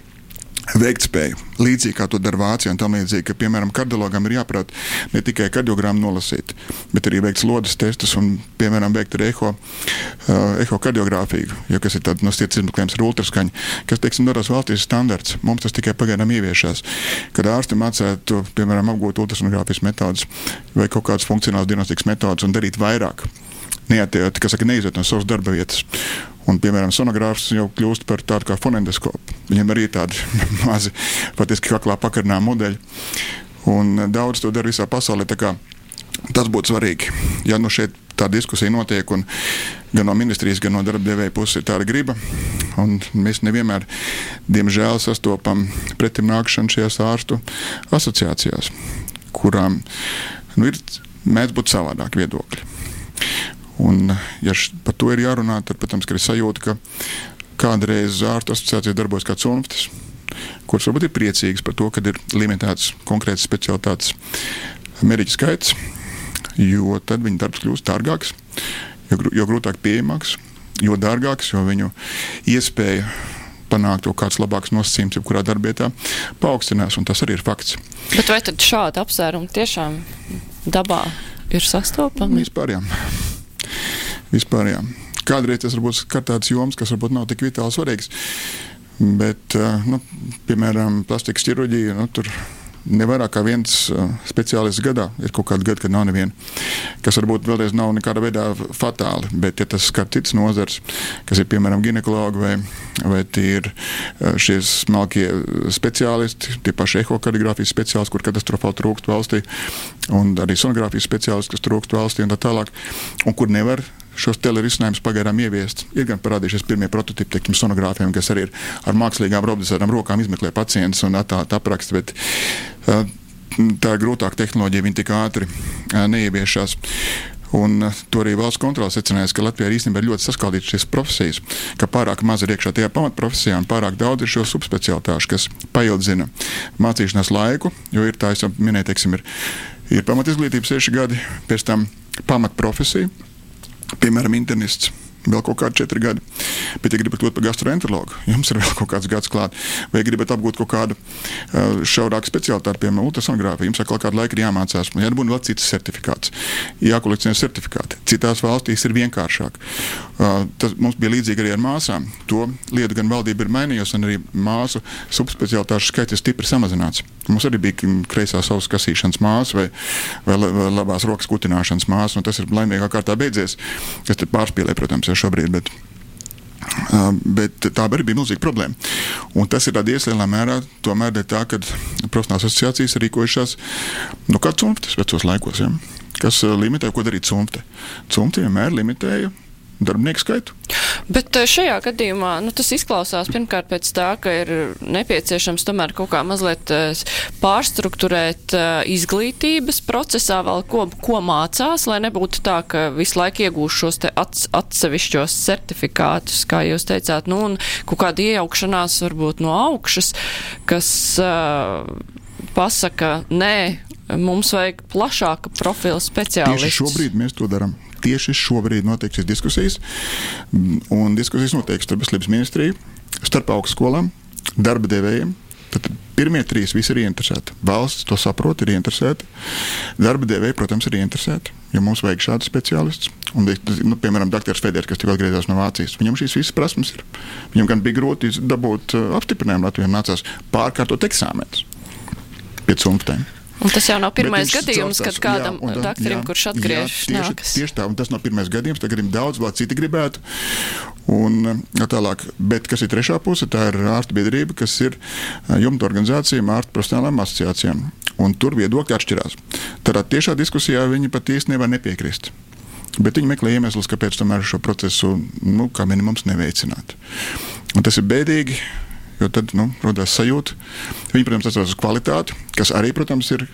veiktspēju. Līdzīgi kā to dara Vācija, un tam līdzīgi, ka, piemēram, kardiologam ir jāprāt ne tikai kardiogrammu nolasīt, bet arī veikt slodas testus un, piemēram, veikt arī eho, uh, ehokardiogrāfiju, jo kas ir tāds no sirds izmeklējums ar ultraskaņu, kas, teiksim, daros valstīs standarts. Mums tas tikai pagaidām ieviešās, kad ārsti mācētu, piemēram, apgūt ultrasonogrāfijas metodas vai kaut kādas funkcionālas diagnostikas metodas un darīt vairāk neatiet, kas saka, neiziet no savas darba vietas. Un, piemēram, sonogrāfs jau kļūst par tādu kā fonendoskopu. Viņam arī ir tādi mazi, patiesībā kaklā pakarinā modeļi. Un daudz to dara visā pasaulē. Tas būtu svarīgi. Ja nu šeit tā diskusija notiek, un gan no ministrijas, gan no darba devēja puses ir tāda griba, un mēs nevienmēr, diemžēl, sastopam pretim nākšanu šajās ārstu asociācijās, kurām nu, ir mēdz būt savādāk viedokļi. Un, ja par to ir jārunā, tad, protams, ir sajūta, ka kādreiz ārstu asociācijā darbojas kāds unftis, kurš varbūt ir priecīgs par to, ka ir limitēts konkrēts specialitātes mediķu skaits, jo tad viņa darbs kļūst dārgāks, jo, jo grūtāk pieejamāks, jo dārgāks, jo viņu iespēja panākt to kāds labāks nosacījums, jebkurā darbietā, paaugstinās, un tas arī ir fakts. Bet vai tad šādi apsvērumi tiešām dabā ir sastopami? Vispār jā vispār. Jā. Kādreiz tas varbūt skar tādas jomas, kas varbūt nav tik vitāli svarīgas. Bet, eh, nu, piemēram, plastikas ķirurģija, nu, tur ne vairāk kā viens uh, speciālists gadā. Ir kaut kāda gada, kad nav neviena. Kas varbūt vēlreiz nav nekādā veidā fatāli, bet ja tas skar citas nozares, kas ir piemēram ginekologi vai, vai ir uh, šie smalkie speciālisti, tie paši ehokardiogrāfijas speciālisti, kur katastrofāli trūkst valstī, un arī sonogrāfijas speciālisti, kas trūkst valstī un tā tālāk, un kur nevar šos telerisinājumus pagaidām ieviest. Ir gan parādījušies pirmie prototypi, teiksim, sonogrāfiem, kas arī ir ar mākslīgām robotizētām rokām izmeklē pacientus un tā, tā apraksta, bet uh, tā ir grūtāka tehnoloģija, viņi tik ātri uh, neieviešās. Un to arī valsts kontrole secināja, ka Latvijā īstenībā ir ļoti saskaldītas šīs profesijas, ka pārāk maz ir iekšā tajā pamatprofesijā un pārāk daudz ir šo subspecialitāšu, kas paildzina mācīšanās laiku, jo ir tā, jau minēju, teiksim, ir, ir pamatizglītība seši gadi, pēc tam pamatprofesija piemēram, internists. Vēl kaut kādi četri gadi. Bet, ja gribat kļūt par gastroenterologu, jums ir vēl kaut kāds gads klāt. Vai gribat apgūt kaut kādu uh, šaurāku specialitāti, piemēram, ultrasonogrāfiju, jums vēl kādu laiku ir jāmācās. Jābūt vēl citas certifikāts, jākolekcionē certifikāti. Citās valstīs ir vienkāršāk. Uh, tas mums bija līdzīgi arī ar māsām. To lietu gan valdība ir mainījusi, un arī māsu subspecialitāšu skaits ir stipri samazināts. Mums arī bija kreisā savas kasīšanas māsa vai, vai, labās rokas kutināšanas māsa, un tas ir laimīgā kārtā beidzies. Tas pārspīlē, protams, jau šobrīd. Bet, bet tā arī bija milzīga problēma. Un tas ir radies lielā mērā tomēr dēļ tā, ka profesionālās asociācijas rīkojušās nu, kā cimtas vecos laikos, ja? kas limitē, ko darīt cimta. Cimta vienmēr limitēja darbinieku skaitu. Bet eh, šajā gadījumā nu, tas izklausās pirmkārt pēc tā, ka ir nepieciešams tomēr kaut kā mazliet eh, pārstruktūrēt eh, izglītības procesā vēl ko, ko mācās, lai nebūtu tā, ka visu laiku iegūš šos te atsevišķos certifikātus, kā jūs teicāt, nu, un kaut kāda iejaukšanās varbūt no augšas, kas uh, pasaka, nē, mums vajag plašāka profila speciālistu. Tieši šobrīd mēs to darām tieši šobrīd notiek šīs diskusijas. Un diskusijas notiek starp veselības ministriju, starp augstskolām, darba devējiem. Tad pirmie trīs visi ir interesēti. Valsts to saprot, ir interesēti. Darba devēji, protams, ir interesēti, jo mums vajag šādus speciālistus. Un, nu, piemēram, Dr. Feders, kas tikko atgriezās no Vācijas, viņam šīs visas prasmes ir. Viņam gan bija grūti dabūt uh, apstiprinājumu, Latvijam nācās pārkārtot eksāmenus pie cimtiem. Un tas jau nav pirmais gadījums, kad kādam jā, doktoram, kurš atgriežas, tieši, nākas. Tieši tā, un tas nav pirmais gadījums, tagad ir daudz, vēl citi gribētu. Un, tālāk, bet kas ir trešā puse, tā ir ārstu biedrība, kas ir jumta organizācijām, ārstu profesionālām asociācijām. Un tur viedokļi atšķirās. Tādā tiešā diskusijā viņi pat nevar nepiekrist. Bet viņi meklē iemeslus, kāpēc tomēr šo procesu nu, kā minimums neveicināt. Un tas ir bēdīgi, jo tad nu, radās sajūta. Viņi, protams, atcaucas uz kvalitāti, kas arī, protams, ir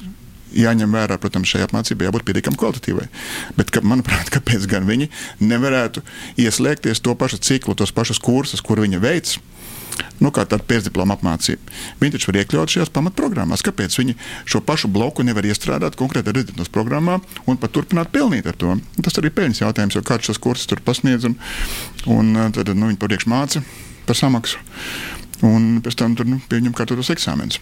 jāņem vērā, protams, šai apmācībai jābūt pietiekami kvalitatīvai. Bet, ka, manuprāt, kāpēc gan viņi nevarētu ieslēgties to pašu ciklu, tos pašus kursus, kur viņi veids? Nu, kā tāda pēcdiploma apmācība. Viņi taču var iekļaut šajās pamatprogrammās. Kāpēc viņi šo pašu bloku nevar iestrādāt konkrētā rezidentūras programmā un pat turpināt pelnīt ar to? Tas arī ir peļņas jautājums, jo kāds šos kursus tur pasniedz un, un tad nu, viņi par iekšmāci par samaksu. Un pēc tam tur nu, pieņem kārtotos eksāmenus.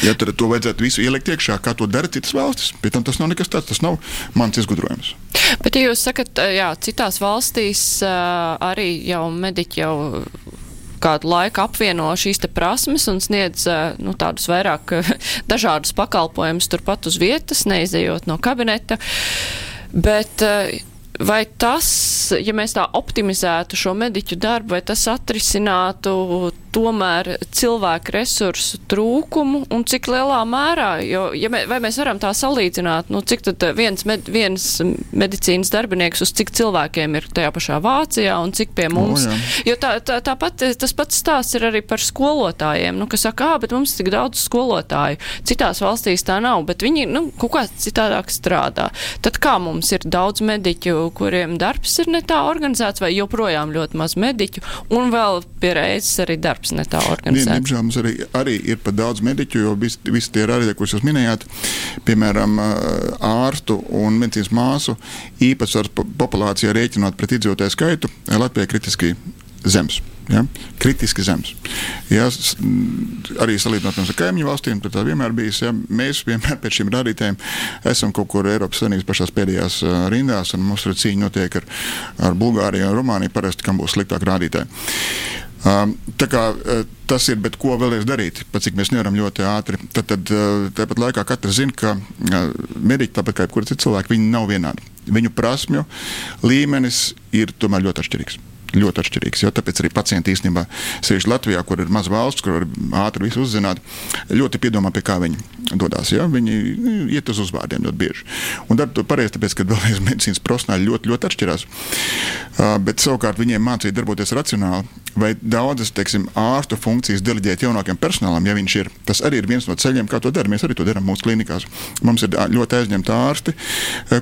Ja tur to vajadzētu visu ielikt iekšā, kā to dara citas valstis, pēc tam tas nav nekas tāds, tas nav mans izgudrojums. Bet, ja jūs sakat, jā, citās valstīs arī jau mediķi jau kādu laiku apvieno šīs prasmes un sniedz nu, tādus vairāk dažādus pakalpojumus turpat uz vietas, neizejot no kabineta. Bet vai tas, ja mēs tā optimizētu šo mediķu darbu, vai tas atrisinātu tomēr cilvēku resursu trūkumu un cik lielā mērā, jo ja mē, vai mēs varam tā salīdzināt, nu cik tad viens, med, viens medicīnas darbinieks uz cik cilvēkiem ir tajā pašā Vācijā un cik pie mums, o, jo tā, tā, tāpat tas pats stāsts ir arī par skolotājiem, nu kas saka, ā, bet mums tik daudz skolotāju, citās valstīs tā nav, bet viņi, nu, kaut kā citādāk strādā. Tad kā mums ir daudz mediķu, kuriem darbs ir ne tā organizēts vai joprojām ļoti maz mediķu un vēl pie reizes arī darbs? Darbs ne tā organizēts. Diemžēl mums arī, arī ir pat daudz mediķu, jo visi, visi tie rādītāji, kurus jūs minējāt, piemēram, ārstu un medicīnas māsu īpatsvars populācijā rēķinot pret iedzīvotāju skaitu, Latvijai kritiski zems. Ja? Kritiski zems. Ja? Arī salīdzinot ar kaimiņu valstīm, tad tā vienmēr bijis. Ja? Mēs vienmēr pēc šiem rādītājiem esam kaut kur Eiropas Savienības pašās pēdējās rindās, un mums tur cīņa notiek ar, ar Bulgāriju un Rumāniju, parasti, kam būs sliktāk rādītāji. Um, tā kā uh, tas ir, bet ko vēlēs darīt, pat cik mēs nevaram ļoti ātri. Tad, tad uh, tāpat laikā katrs zina, ka uh, mediķi, tāpat kā jebkurā cita cilvēka, viņi nav vienādi. Viņu prasmju līmenis ir tomēr ļoti atšķirīgs ļoti atšķirīgs. Jo tāpēc arī pacienti īstenībā, sevišķi Latvijā, kur ir maz valsts, kur var ātri visu uzzināt, ļoti piedomā, pie kā viņi dodas. Ja? Viņi nu, iet uz uzvārdiem ļoti bieži. Un dara to pareizi, tāpēc, ka vēlreiz medicīnas profesionāļi ļoti, ļoti atšķirās. Uh, bet savukārt viņiem mācīt darboties racionāli. Vai daudzas teiksim, ārstu funkcijas deleģēt jaunākiem personālam, ja viņš ir. Tas arī ir viens no ceļiem, kā to darīt. Mēs arī to darām mūsu klinikās. Mums ir ļoti aizņemti ārsti,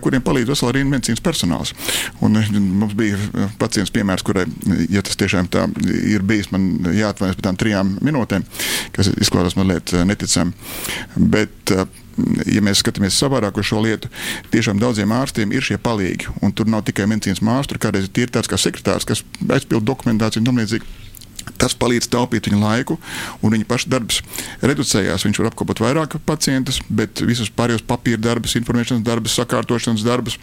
kuriem palīdz vesela rinda medicīnas personāls. Un mums bija pacients piemērs, kur kurai, ja tas tiešām tā ir bijis, man jāatvainojas par tām trijām minūtēm, kas izklausās mazliet eh, neticami. Bet, eh, ja mēs skatāmies savādāk uz šo lietu, tiešām daudziem ārstiem ir šie palīgi. Un tur nav tikai medicīnas mākslinieks, kādreiz ir tāds kā sekretārs, kas aizpild dokumentāciju un tam līdzīgi. Tas palīdz taupīt viņa laiku, un viņa paša darbs reducējās. Viņš var apkopot vairāk pacientus, bet visus pārējos papīra darbus, informēšanas darbus, sakārtošanas darbus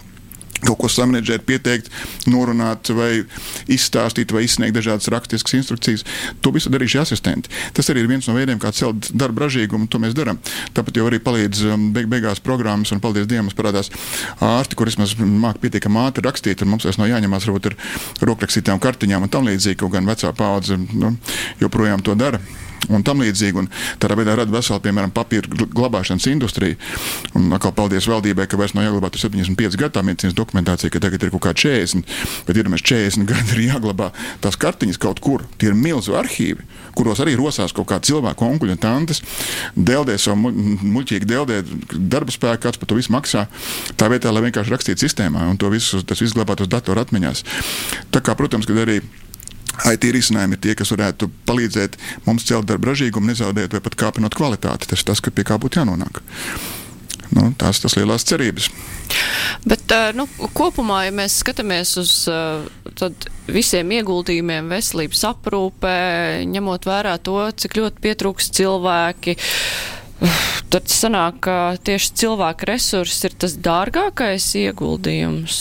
kaut ko samanģēt, pieteikt, norunāt, vai izstāstīt, vai izsniegt dažādas rakstiskas instrukcijas. To visu darīs šie asistenti. Tas arī ir viens no veidiem, kā celt darba ražīgumu, to mēs darām. Tāpat jau arī palīdz um, beig beigās programmas, un paldies Dievam, parādās ārsti, kuriem māca pietiekami ātri rakstīt, un mums vairs nav jāņemās varbūt ar rokrakstītām kartiņām un tam līdzīgi, kaut gan vecā paudze nu, joprojām to dara un tam līdzīgi. Un tādā veidā rada veselu, piemēram, papīra glabāšanas industriju. Un atkal paldies valdībai, ka vairs nav jāglabā 75 gadu tā medicīnas dokumentācija, ka tagad ir kaut kā 40, bet ir 40 gadi ir jāglabā tās kartiņas kaut kur. Tie ir milzu arhīvi, kuros arī rosās kaut kā cilvēku onkuļi un tantes, deldē savu muļķīgi deldē darba spēku, kāds par to visu maksā. Tā vietā, lai vienkārši rakstītu sistēmā un to visu, tas viss glabātos datoru atmiņās. Tā kā, protams, kad arī IT risinājumi ir tie, kas varētu palīdzēt mums celt darba ražīgumu, nezaudēt vai pat kāpinot kvalitāti. Tas ir tas, pie kā būtu jānonāk. Nu, tās ir lielās cerības. Bet nu, kopumā, ja mēs skatāmies uz visiem ieguldījumiem veselības aprūpē, ņemot vērā to, cik ļoti pietrūks cilvēki, tad sanāk, ka tieši cilvēka resursi ir tas dārgākais ieguldījums.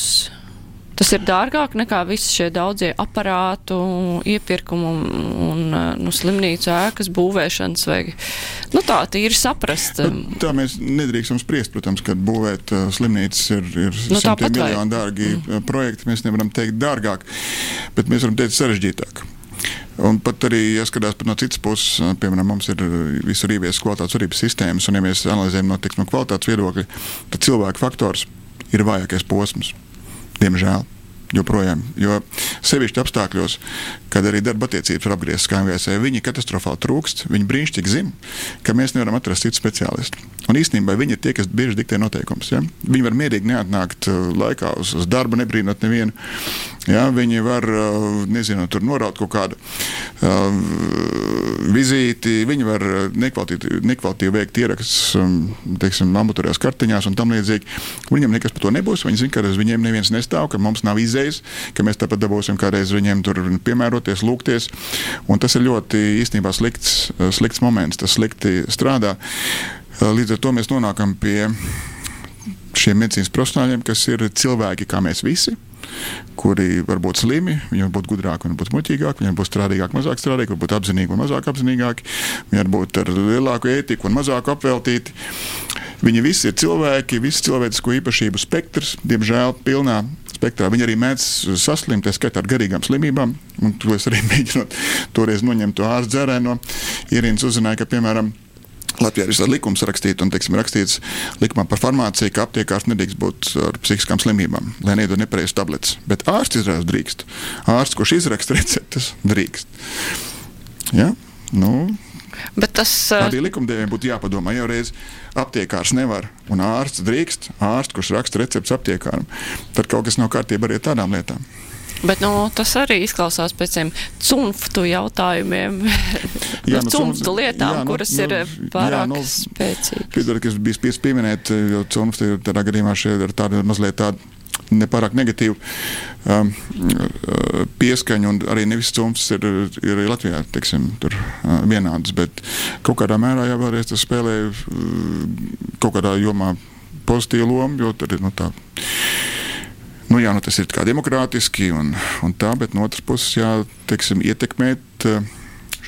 Tas ir dārgāk nekā visi šie daudzie aparātu, iepirkumu un nu, slimnīcu ēkas būvēšanas. Vai, nu, tā ir saprast. Bet tā mēs nedrīkstam spriest, protams, ka būvēt uh, slimnīcas ir, ir nu, simtiem miljonu dārgi mm. projekti. Mēs nevaram teikt dārgāk, bet mēs varam teikt sarežģītāk. Un pat arī, ja skatās no citas puses, piemēram, mums ir visur ieviesas kvalitātes varības sistēmas, un ja mēs analizējam no, no kvalitātes viedokļa, tad cilvēku faktors ir vājākais posms. Diemžēl. Joprojām, jo sevišķi apstākļos, kad arī darba attiecības ir apgrieztas kā MVC, viņi katastrofāli trūkst. Viņi brīnišķīgi zina, ka mēs nevaram atrast citu speciālistu. Un īstenībā viņi ir tie, kas bieži diktē noteikumus. Ja? Viņi var mierīgi neatnākt uh, laikā uz, uz darbu, nebrīnot nevienu. Ja? Viņi var, uh, nezinu, tur noraut kaut kādu uh, vizīti, viņi var nekvalitīvi veikt ierakstus, um, teiksim, ambulatorijas kartiņās un tam līdzīgi. Viņam nekas par to nebūs. Viņi zina, ka uz viņiem neviens nestāv, ka mums nav izējas, ka mēs tāpat dabūsim kādreiz viņiem tur piemēroties, lūgties. Tas ir ļoti īstenībā slikts, slikts moments, tas slikti strādā. Līdz ar to mēs nonākam pie šiem medicīnas profesionāļiem, kas ir cilvēki kā mēs visi. Kuri var būt slimi, viņi var būt gudrāki, viņi var būt muļķīgāki, viņi var būt strādīgāki, mazāk strādīgi, varbūt apzinīgi un mazāk apzinīgāki, viņi var būt ar lielāku ētiku un mazāk apveltīti. Viņi visi ir cilvēki, visas cilvēcisko īpašību spektrs, diemžēl pilnā spektrā. Viņi arī mēdz saslimt, tā skaitā ar garīgām slimībām. Un to es arī mēģinot toreiz noņemt to ārstu dzērēnu no Irīnas uzzināju, ka, piemēram, Latvijā ir likums rakstīts, un teiksim, rakstīts likumā par farmāciju, ka aptiekārs nedrīkst būt ar psihiskām slimībām, lai nedod nepareizas tabletes. Bet ārsts izrādās drīkst. Ārsts, kurš izraksta receptes, drīkst. Ja? Nu, Bet tas arī likumdevējiem būtu jāpadomā. Jau reiz aptiekārs nevar, un ārsts drīkst, ārsts, kurš raksta receptes aptiekāram, tad kaut kas nav kārtībā arī ar tādām lietām. Bet nu, tas arī izklausās pēc tiem cunftu jautājumiem, jā, nu, cunftu lietām, jā, nu, kuras nu, ir pārāk jā, nu, spēcīgas. Piedod, ka es biju spiests pieminēt, jo cunfti ir tādā gadījumā šie ir tādi mazliet tādi nepārāk negatīvu um, uh, pieskaņu, un arī nevis cunfs ir, ir Latvijā teiksim, tur, uh, vienāds. Bet kaut kādā mērā jau vēlreiz tas spēlē uh, kaut kādā jomā pozitīvu lomu, jo tur ir nu, tā Nu, jā, nu, tas ir demokrātiski un, un tā, bet no otras puses, jā, teiksim, ietekmēt eh,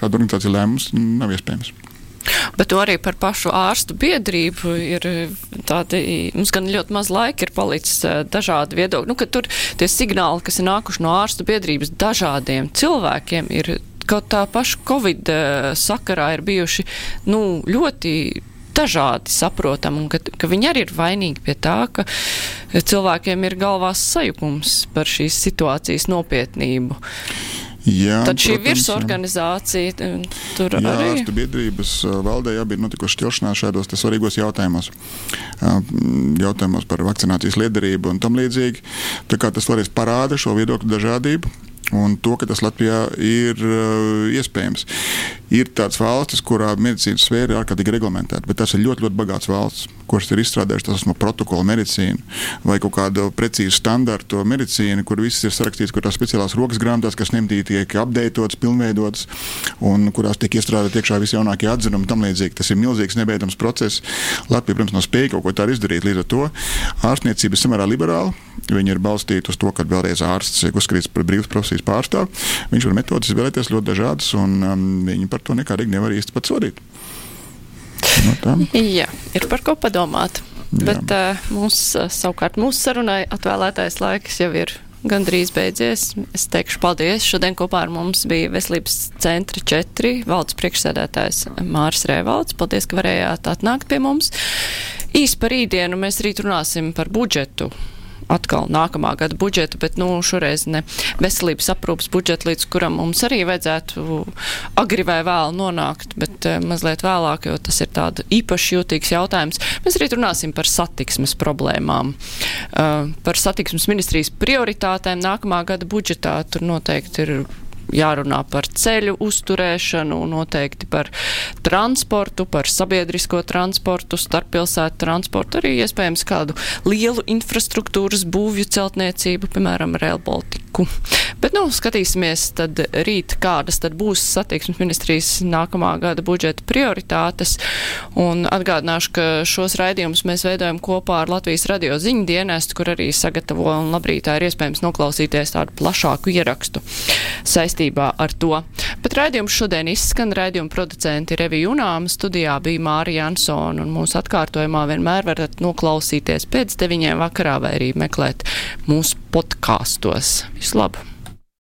šādu organizāciju lēmumus nav iespējams. Bet arī par pašu ārstu biedrību ir tādi, mums gan ļoti maz laika ir palicis eh, dažādi viedokļi. Nu, ka tur tie signāli, kas ir nākuši no ārstu biedrības dažādiem cilvēkiem, ir kaut tā paša Covid eh, sakarā ir bijuši, nu, ļoti dažādi saprotami, un ka, ka viņi arī ir vainīgi pie tā, ka cilvēkiem ir galvās sajukums par šīs situācijas nopietnību. Jā, Tad šī virsorganizācija tur jā, arī. Ārstu biedrības valdē abi ir notikuši šķelšanās šādos svarīgos jautājumos. Jautājumos par vakcinācijas liederību un tam līdzīgi. Tā kā tas vēlreiz parāda šo viedokļu dažādību un to, ka tas Latvijā ir uh, iespējams. Ir tādas valstis, kurā medicīnas sfēra ir ārkārtīgi reglamentēta, bet tas ir ļoti, ļoti bagāts valsts, kuras ir izstrādājušas tas no protokola medicīnu vai kaut kādu precīzu standartu medicīnu, kur viss ir sarakstīts, kur tās speciālās rokas grāmatās, kas nemtī tiek apdeitotas, pilnveidotas un kurās tiek iestrādāti iekšā visjaunākie atzinumi tam līdzīgi. Tas ir milzīgs nebeidzams process. Latvija, protams, nav spēja kaut ko tādu izdarīt. Līdz ar to ārstniecība ir samērā liberāla. Viņi ir balstīti uz to, ka vēlreiz ārsts tiek uzskatīts par brīvas profesijas pārstāvu. Viņš var metodas izvēlēties ļoti dažādas, un um, viņi par to nekādīgi nevar īsti pat sodīt. No. Jā, ir par ko padomāt. Jā. Bet uh, mums, uh, savukārt mūsu sarunai atvēlētais laiks jau ir gandrīz beidzies. Es teikšu paldies. Šodien kopā ar mums bija Veselības centra 4 valdes priekšsēdētājs Māris Rēvalds. Paldies, ka varējāt atnākt pie mums. Īs par rītdienu mēs rīt runāsim par budžetu atkal nākamā gada budžetu, bet nu, šoreiz ne veselības aprūpas budžetu, līdz kuram mums arī vajadzētu agri vai vēl nonākt, bet uh, mazliet vēlāk, jo tas ir tāda īpaši jūtīgs jautājums. Mēs arī runāsim par satiksmes problēmām, uh, par satiksmes ministrijas prioritātēm nākamā gada budžetā. Tur noteikti ir jārunā par ceļu uzturēšanu, noteikti par transportu, par sabiedrisko transportu, starppilsētu transportu, arī iespējams kādu lielu infrastruktūras būvju celtniecību, piemēram, Rail Baltiku. Bet, nu, skatīsimies tad rīt, kādas tad būs satiksmes ministrijas nākamā gada budžeta prioritātes. Un atgādināšu, ka šos raidījumus mēs veidojam kopā ar Latvijas radio ziņu dienestu, kur arī sagatavo un labrītā ir iespējams noklausīties tādu plašāku ierakstu saistībā ar to. Bet raidījums šodien izskan, raidījuma producenti Revija Unāma studijā bija Mārija Jansona, un mūsu atkārtojumā vienmēr varat noklausīties pēc deviņiem vakarā vai arī meklēt mūsu podkāstos. Visu labu!